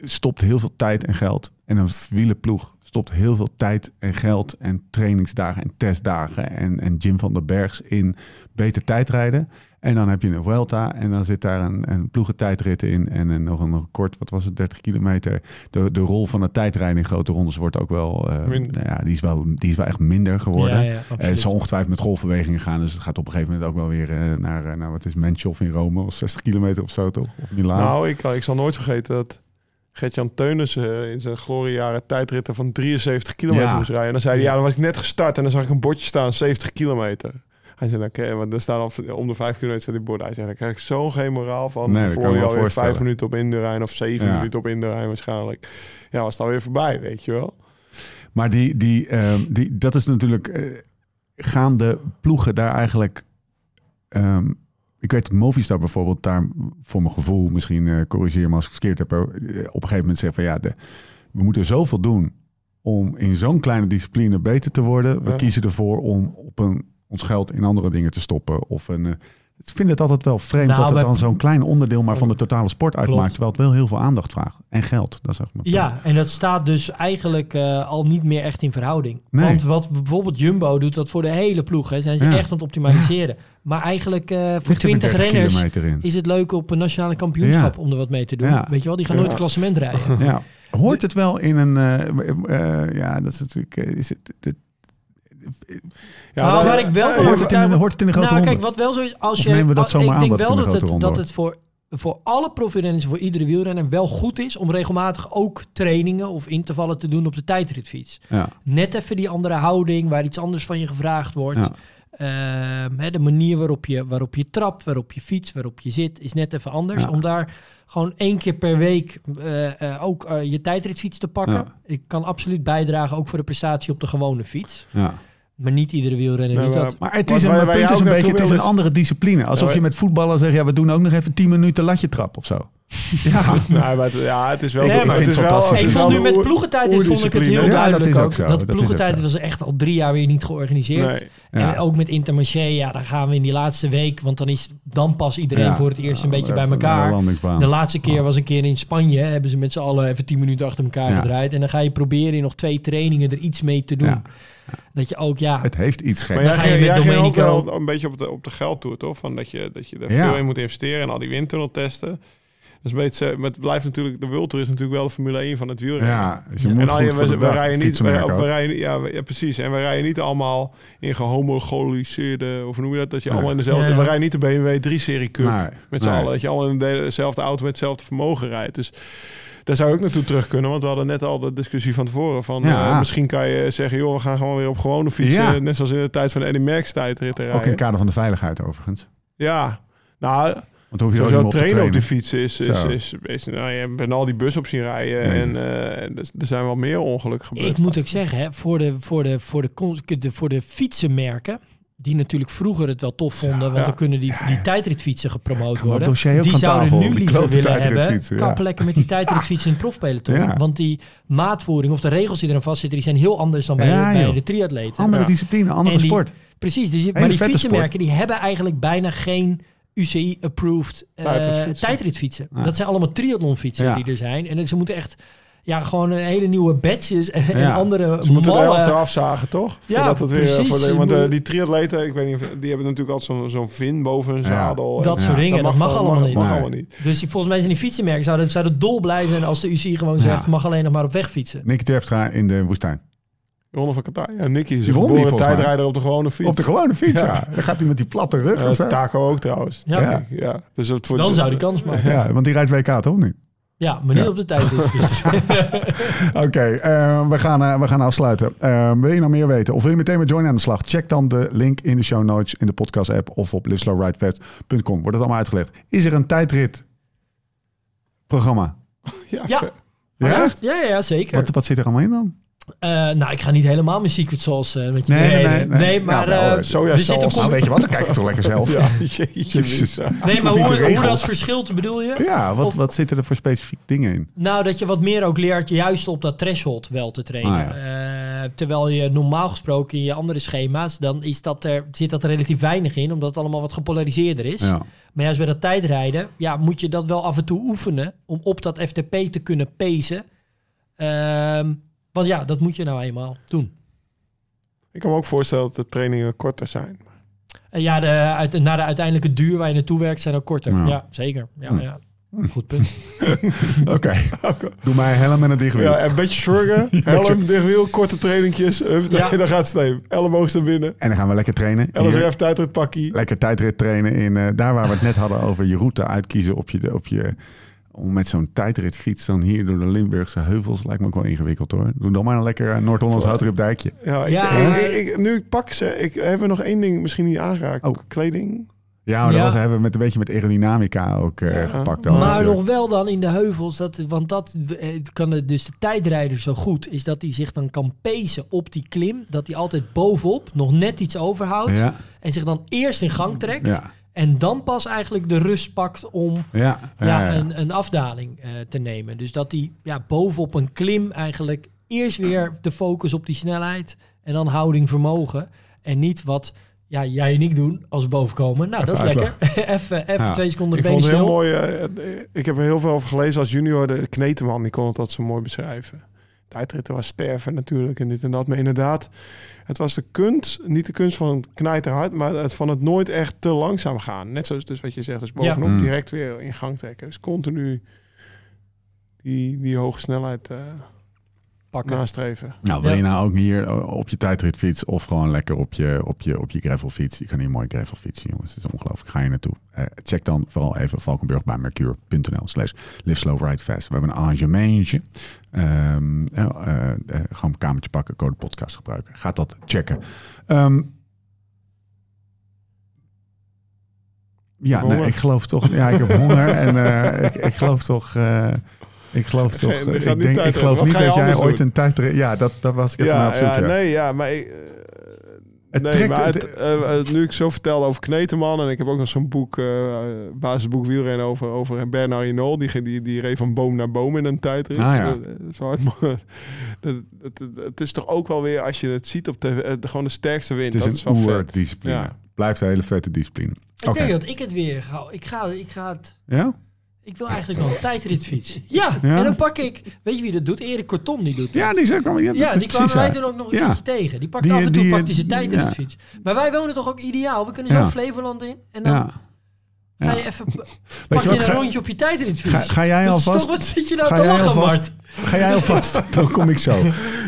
stopt heel veel tijd en geld. En een wielenploeg stopt heel veel tijd en geld en trainingsdagen en testdagen en, en Jim van der Bergs in beter tijdrijden. En dan heb je een Vuelta en dan zit daar een, een ploegentijdrit in en een, nog een kort, wat was het, 30 kilometer. De, de rol van het tijdrijden in grote rondes wordt ook wel, nou ja, die is wel, die is wel echt minder geworden. Ja, ja, Eh, het zal ongetwijfeld met golfbewegingen gaan. Dus het gaat op een gegeven moment ook wel weer eh, naar, naar wat is Menchoff in Rome. Of 60 kilometer of zo toch? Of Milaan. Nou, ik, ik zal nooit vergeten dat Gert-Jan Teunissen eh, in zijn gloriejaren tijdritten van 73 kilometer Ja. moest rijden. En dan zei hij, ja, dan was ik net gestart en dan zag ik een bordje staan, 70 kilometer. Hij zei, oké, want er staan al om de vijf kilometer staat die borden. Hij zei, daar krijg ik zo'n geen moraal van. Nee, voor alweer voorstellen. vijf minuten op Inderrijn of zeven Ja. minuten op Inderrijn waarschijnlijk. Ja, was het alweer voorbij, weet je wel. Maar die, die, ehm, die, dat is natuurlijk... eh, gaan de ploegen daar eigenlijk... ehm, ik weet dat Movistar bijvoorbeeld daar voor mijn gevoel... misschien eh, corrigeer me als ik het verkeerd heb... eh, op een gegeven moment zeggen van ja, de, we moeten zoveel doen... om in zo'n kleine discipline beter te worden. We Ja. kiezen ervoor om op een, ons geld in andere dingen te stoppen. Of een, eh, ik vind het altijd wel vreemd Nou, dat het bij- dan zo'n klein onderdeel... maar van de totale sport uitmaakt. Klopt. Terwijl het wel heel veel aandacht vraagt. En geld, dat mijn punt. Ja, en dat staat dus eigenlijk eh, al niet meer echt in verhouding. Nee. Want wat bijvoorbeeld Jumbo doet dat voor de hele ploeg. Hè, zijn ze Ja. echt aan het optimaliseren. Maar eigenlijk eh, voor Ligt er 20 30 renners is het leuk op een nationale kampioenschap Ja. om er wat mee te doen. Ja. Weet je wel, die gaan nooit klassement rijden. Ja. Hoort het wel in een... eh, eh, ja, dat is natuurlijk... is het, dit- Ja, Nou, waar ik wel hoort, het in, hoort het in de grote nou, kijk, wat wel zo is, als je... nemen we dat als- zomaar ik aan denk dat het wel dat het, dat het voor, voor alle profirenners, voor iedere wielrenner wel goed is om regelmatig ook trainingen of intervallen te doen op de tijdritfiets. ja. Net even die andere houding, waar iets anders van je gevraagd wordt. Ja. Ehm, hè, de manier waarop je, waarop je trapt, waarop je fietst, waarop je zit, is net even anders. Ja. Om daar gewoon één keer per week eh, eh, ook eh, je tijdritfiets te pakken. Ik kan absoluut bijdragen ook voor de prestatie op de gewone fiets. ja. Maar niet iedere wielrenner Nee, doet maar- dat. Maar het is een, punt is een beetje, het is een andere discipline. Alsof Ja, je met voetballen zegt, ja, we doen ook nog even 10 minuten latje trap of zo. Ja, Nou, maar het, ja, het is wel... Nee, het maar ik is vind het wel- Ik vond nu met ploegentijd vond ik het heel. Ja, dat duidelijk is ook ook. zo. Dat Dat ploegentijd is ook was echt al drie jaar weer niet georganiseerd. Nee. Ja. En ook met Intermarché, ja, dan gaan we in die laatste week, want dan is dan pas iedereen Ja. voor het eerst een Ja, beetje bij elkaar. De laatste keer was een keer in Spanje, hebben ze met z'n allen even tien minuten achter elkaar Ja. gedraaid. En dan ga je proberen in nog twee trainingen er iets mee te doen. Dat je ook, ja, Het heeft iets Maar geks. jij, ging- met jij ging ook wel een beetje op de, op de geldtoer, toch? Van dat, je, dat je er Ja. veel in moet investeren en al die windtunneltesten. Dus een beetje, maar het blijft natuurlijk, de Tour is natuurlijk wel de Formule 1 van het wielrennen. Ja, dus je moet En al je, we, we rijden niet, fietsen we, we rijden, ja, we- ja, precies. En we rijden niet allemaal in gehomogoliseerde, of hoe noem je dat? Dat je Nee. allemaal in dezelfde, Ja. we rijden niet de BMW 3-serie Cup Nee, met z'n nee. allen. Dat je allemaal in de- dezelfde auto met hetzelfde vermogen rijdt. Dus daar zou ik ook naartoe terug kunnen, want we hadden net al de discussie van tevoren van Ja. eh, misschien kan je zeggen, joh, we gaan gewoon weer op gewone fietsen, Ja. net zoals in de tijd van de Eddie Merckx tijdritten Ook in het kader van de veiligheid overigens. Ja, nou, Want hoef je Sowieso trainen op de fiets is, is, Zo. is, is, nou, je bent al die bus op zien rijden en eh, er- er zijn wel meer ongelukken gebeurd. ik moet ook zeggen, hè, voor, de, voor, de, voor, de, cons- de, voor de fietsenmerken, die natuurlijk vroeger het wel tof vonden, want dan kunnen die, die tijdritfietsen gepromoot worden. die zouden nu liever willen hebben, kappen lekker met die tijdritfietsen in het profpeloton. Want die maatvoering of de regels die eraan vastzitten, die zijn heel anders dan bij, bij de triatleten. Andere discipline, andere sport. Precies, dus maar die fietsenmerken die hebben eigenlijk bijna geen UCI-approved eh, Tijdritfietsen. tijdritfietsen. Ja. Dat zijn allemaal triathlonfietsen Ja. die er zijn. En ze moeten echt ja, gewoon een hele nieuwe badges en, en Ja. andere Ze moeten de malle- helft eraf zagen, toch? Ja, Voordat het weer, precies. Voor de, want eh, die triatleten, ik weet niet, of- die hebben natuurlijk altijd zo'n zo'n vin boven hun Ja. zadel. En Dat Ja. soort dingen, dat mag, allemaal niet. Mag Nee. allemaal niet. Dus die- volgens mij zijn die fietsenmerken zouden, zouden dolblij zijn als de UCI gewoon zegt, Ja. mag alleen nog maar op weg fietsen. Nicky Terpstra in de woestijn. Ronde van Qatar. Ja, Nicky is een mij. tijdrijder op de gewone fiets. Op de gewone fiets, ja. Ja. Dan gaat hij met die platte rug. Taco ook trouwens. Ja. Ja. Ja. Dus het voor Dan zou die kans maken. Ja, want die rijdt WK toch niet? Ja, maar niet Ja. op de tijdritfiets. Oké, eh, we, gaan, eh, we gaan afsluiten. Eh, wil je nou meer weten of wil je meteen met Join aan de slag? Check dan de link in de show notes in de podcast app of op liveslowridefast.com. Wordt het allemaal uitgelegd. Is er een tijdrit programma? Ja, Ja. ja, ja, ja, zeker. Wat, wat zit er allemaal in dan? Eh, nou, ik ga niet helemaal mijn secret sauce eh, met je Nee, nee, nee, nee. maar Ja, sojasaus. Nou, com- weet je wat? Dan kijk ik toch lekker zelf. Ja. Jezus. Nee, maar hoe, hoe dat verschilt bedoel je? Ja, wat, Of- wat zitten er voor specifieke dingen in? Nou, dat je wat meer ook leert juist op dat threshold wel te trainen. Ah, terwijl je normaal gesproken in je andere schema's, dan is dat er, zit dat er relatief weinig in, omdat het allemaal wat gepolariseerder is. Ja. Maar juist bij dat tijdrijden, ja, moet je dat wel af en toe oefenen om op dat FTP te kunnen pezen. Ehm, want ja, dat moet je nou eenmaal doen. Ik kan me ook voorstellen dat de trainingen korter zijn. En ja, de, uit, naar de uiteindelijke duur waar je naartoe werkt zijn ook korter. Ja. Ja, zeker. Ja, Hm. ja. Goed punt. Oké. Doe mij helm en een dichtwiel. Ja, en een beetje zorgen. Helm, dichtwiel, korte trainingjes. Ja. nee, dan gaat het steen. Elleboog naar binnen. En dan gaan we lekker trainen. LSRF tijdrit pakkie. Lekker tijdrit trainen in eh, daar waar we het net hadden over je route uitkiezen op je, op je om met zo'n tijdritfiets dan hier door de Limburgse heuvels lijkt me ook wel ingewikkeld hoor. Doe dan maar een lekker eh, Noord-Hollands houtripdijkje. Ja, ik, Ja. ik- ik- ik- nu ik pak ze, ik heb er nog één ding misschien niet aangeraakt. Oh. Kleding. Ja, maar Ja. dat was, hebben we met een beetje met aerodynamica ook eh, Ja. gepakt. al. Maar nog wel dan in de heuvels, dat, want dat eh, kan de, dus de tijdrijder zo goed, is dat hij zich dan kan pezen op die klim. Dat hij altijd bovenop nog net iets overhoudt. Ja, En zich dan eerst in gang trekt. ja, En dan pas eigenlijk de rust pakt om ja, ja, ja, ja. Een, een afdaling eh, te nemen. Dus dat hij ja, bovenop een klim eigenlijk eerst weer de focus op die snelheid. En dan houding vermogen. En niet wat ja, jij en ik doen als we boven komen. Nou, dat is lekker. even even Ja. twee seconden Ik vond het heel mooi. eh, ik heb er heel veel over gelezen als junior. De Kneteman, die kon het dat zo mooi beschrijven. Tijdritten was sterven natuurlijk en dit en dat. Maar inderdaad, het was de kunst, niet de kunst van het knijterhard, maar het van het nooit echt te langzaam gaan. Net zoals dus wat je zegt, dus bovenop Ja. Mm. direct weer in gang trekken. Dus continu die, die hoge snelheid eh, Pakken. nastreven. Nou, wil je nou ook hier eh, op je tijdritfiets of gewoon lekker op je, op je, op je gravelfiets? Je kan hier een mooie gravelfiets jongens. Het is ongelooflijk. Ga je naartoe. Eh, check dan vooral even valkenburgbijmercure.nl slash live slow ride fast. We hebben een arrangementje. Ehm, eh, eh, eh, gewoon een kamertje pakken, code podcast gebruiken. Gaat dat checken. Ehm, ja, nee, ik geloof toch. Ja, ik heb honger en eh, ik, ik geloof toch. Ik geloof toch. ik, niet denk, ik geloof Wat niet dat jij ooit doen? een tijdrit. Ja, dat, dat was ik even naar Ja, op zoek. ja, ja. nee, ja, maar ik, Het nee, trekt- maar het- het, eh, eh, nu ik zo vertelde over Kneteman en ik heb ook nog zo'n boek, eh, basisboek wielrennen over, over Bernard Hinault, die, die, die reed van boom naar boom in een tijdrit. Ah, ja. Dat- dat is hard, maar dat, dat, dat- het is toch ook wel weer, als je het ziet op tv, eh, gewoon de sterkste wint. Het dat is is een wel vet. oerdiscipline. Ja. Blijft een hele vette discipline. Ik Oké. denk dat ik het weer ga. Ik ga, ik ga het. Ja? Ik wil eigenlijk wel een tijdritfiets. Ja, Ja? en dan pak ik. Weet je wie dat doet? Erik Kortom die doet dat. Ja, die is ook al. Ja, die kwamen wij toen ook nog een Ja. keertje tegen. Die pakt Die- af en toe die- pakt hij zijn tijd in ja. de fiets. Maar wij wonen toch ook ideaal. We kunnen zo Ja. Flevoland in. En dan Ja. ga je even... Pak je, een Ga, rondje op je tijd in het ga, fiets. ga jij alvast? toch, wat zit je nou te lachen, alvast? Mart? Ga jij alvast? Dan kom ik zo.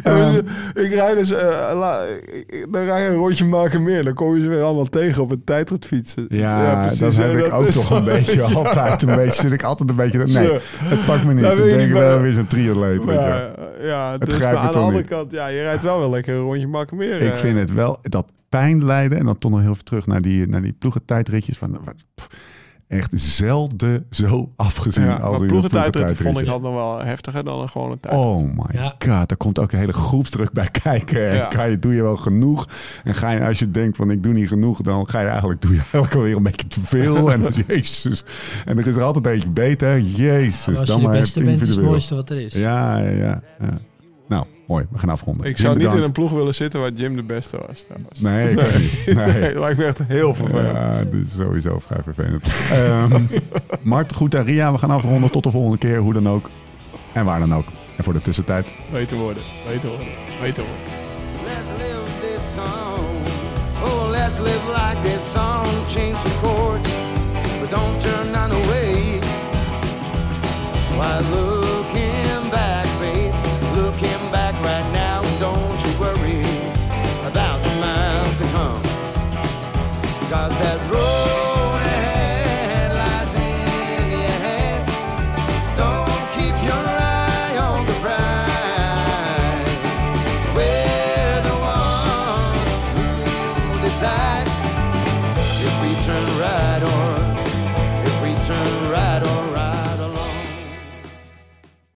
Ehm, ik rijd dus, eh, la- ik- ik- dan ga je een rondje maken meer. Dan kom je ze weer allemaal tegen op een tijdritfietsen. ja, precies. dat Ja, heb ik ook toch dan- een beetje altijd. Een beetje zit ik altijd een beetje. Nee, het pakt me niet. Ik je denk niet wel weer zo'n triatleet. weet je. Ja, ja dus grijpt maar aan de andere niet. kant, ja, je rijdt wel wel lekker een rondje maken meer. Ik vind het wel dat pijn lijden en dan toch nog heel veel terug naar die, naar die ploegentijdritjes. Van, wat, pff, echt zelden zo afgezien ja, als in ploegentijdrit vond ik dat nog wel heftiger dan een gewone tijdrit. Oh my Ja. god, daar komt ook een hele groepsdruk bij kijken. En Ja. Ga je, doe je wel genoeg? En ga je, als je denkt van ik doe niet genoeg, dan ga je eigenlijk, doe je eigenlijk alweer een beetje te veel. En dat, jezus. En er is er altijd een beetje beter. Jezus, Maar als dan je de maar beste bent, is het mooiste wat er is. Ja, ja, ja, ja. Mooi. We gaan afronden. Ik Jim, zou niet in bedankt. een ploeg willen zitten waar Jim de beste was. trouwens. Nee, ik ook niet. Nee. Nee, lijkt me echt heel vervelend. Ja, dit is sowieso vrij vervelend. Ehm Mart, goed aan Ria. We gaan afronden. Tot de volgende keer, hoe dan ook. En waar dan ook. En voor de tussentijd, Beter worden, beter worden, beter worden. Let's live this song. Oh, let's live like this song. Change the chords, but don't turn none away. Why looking stars that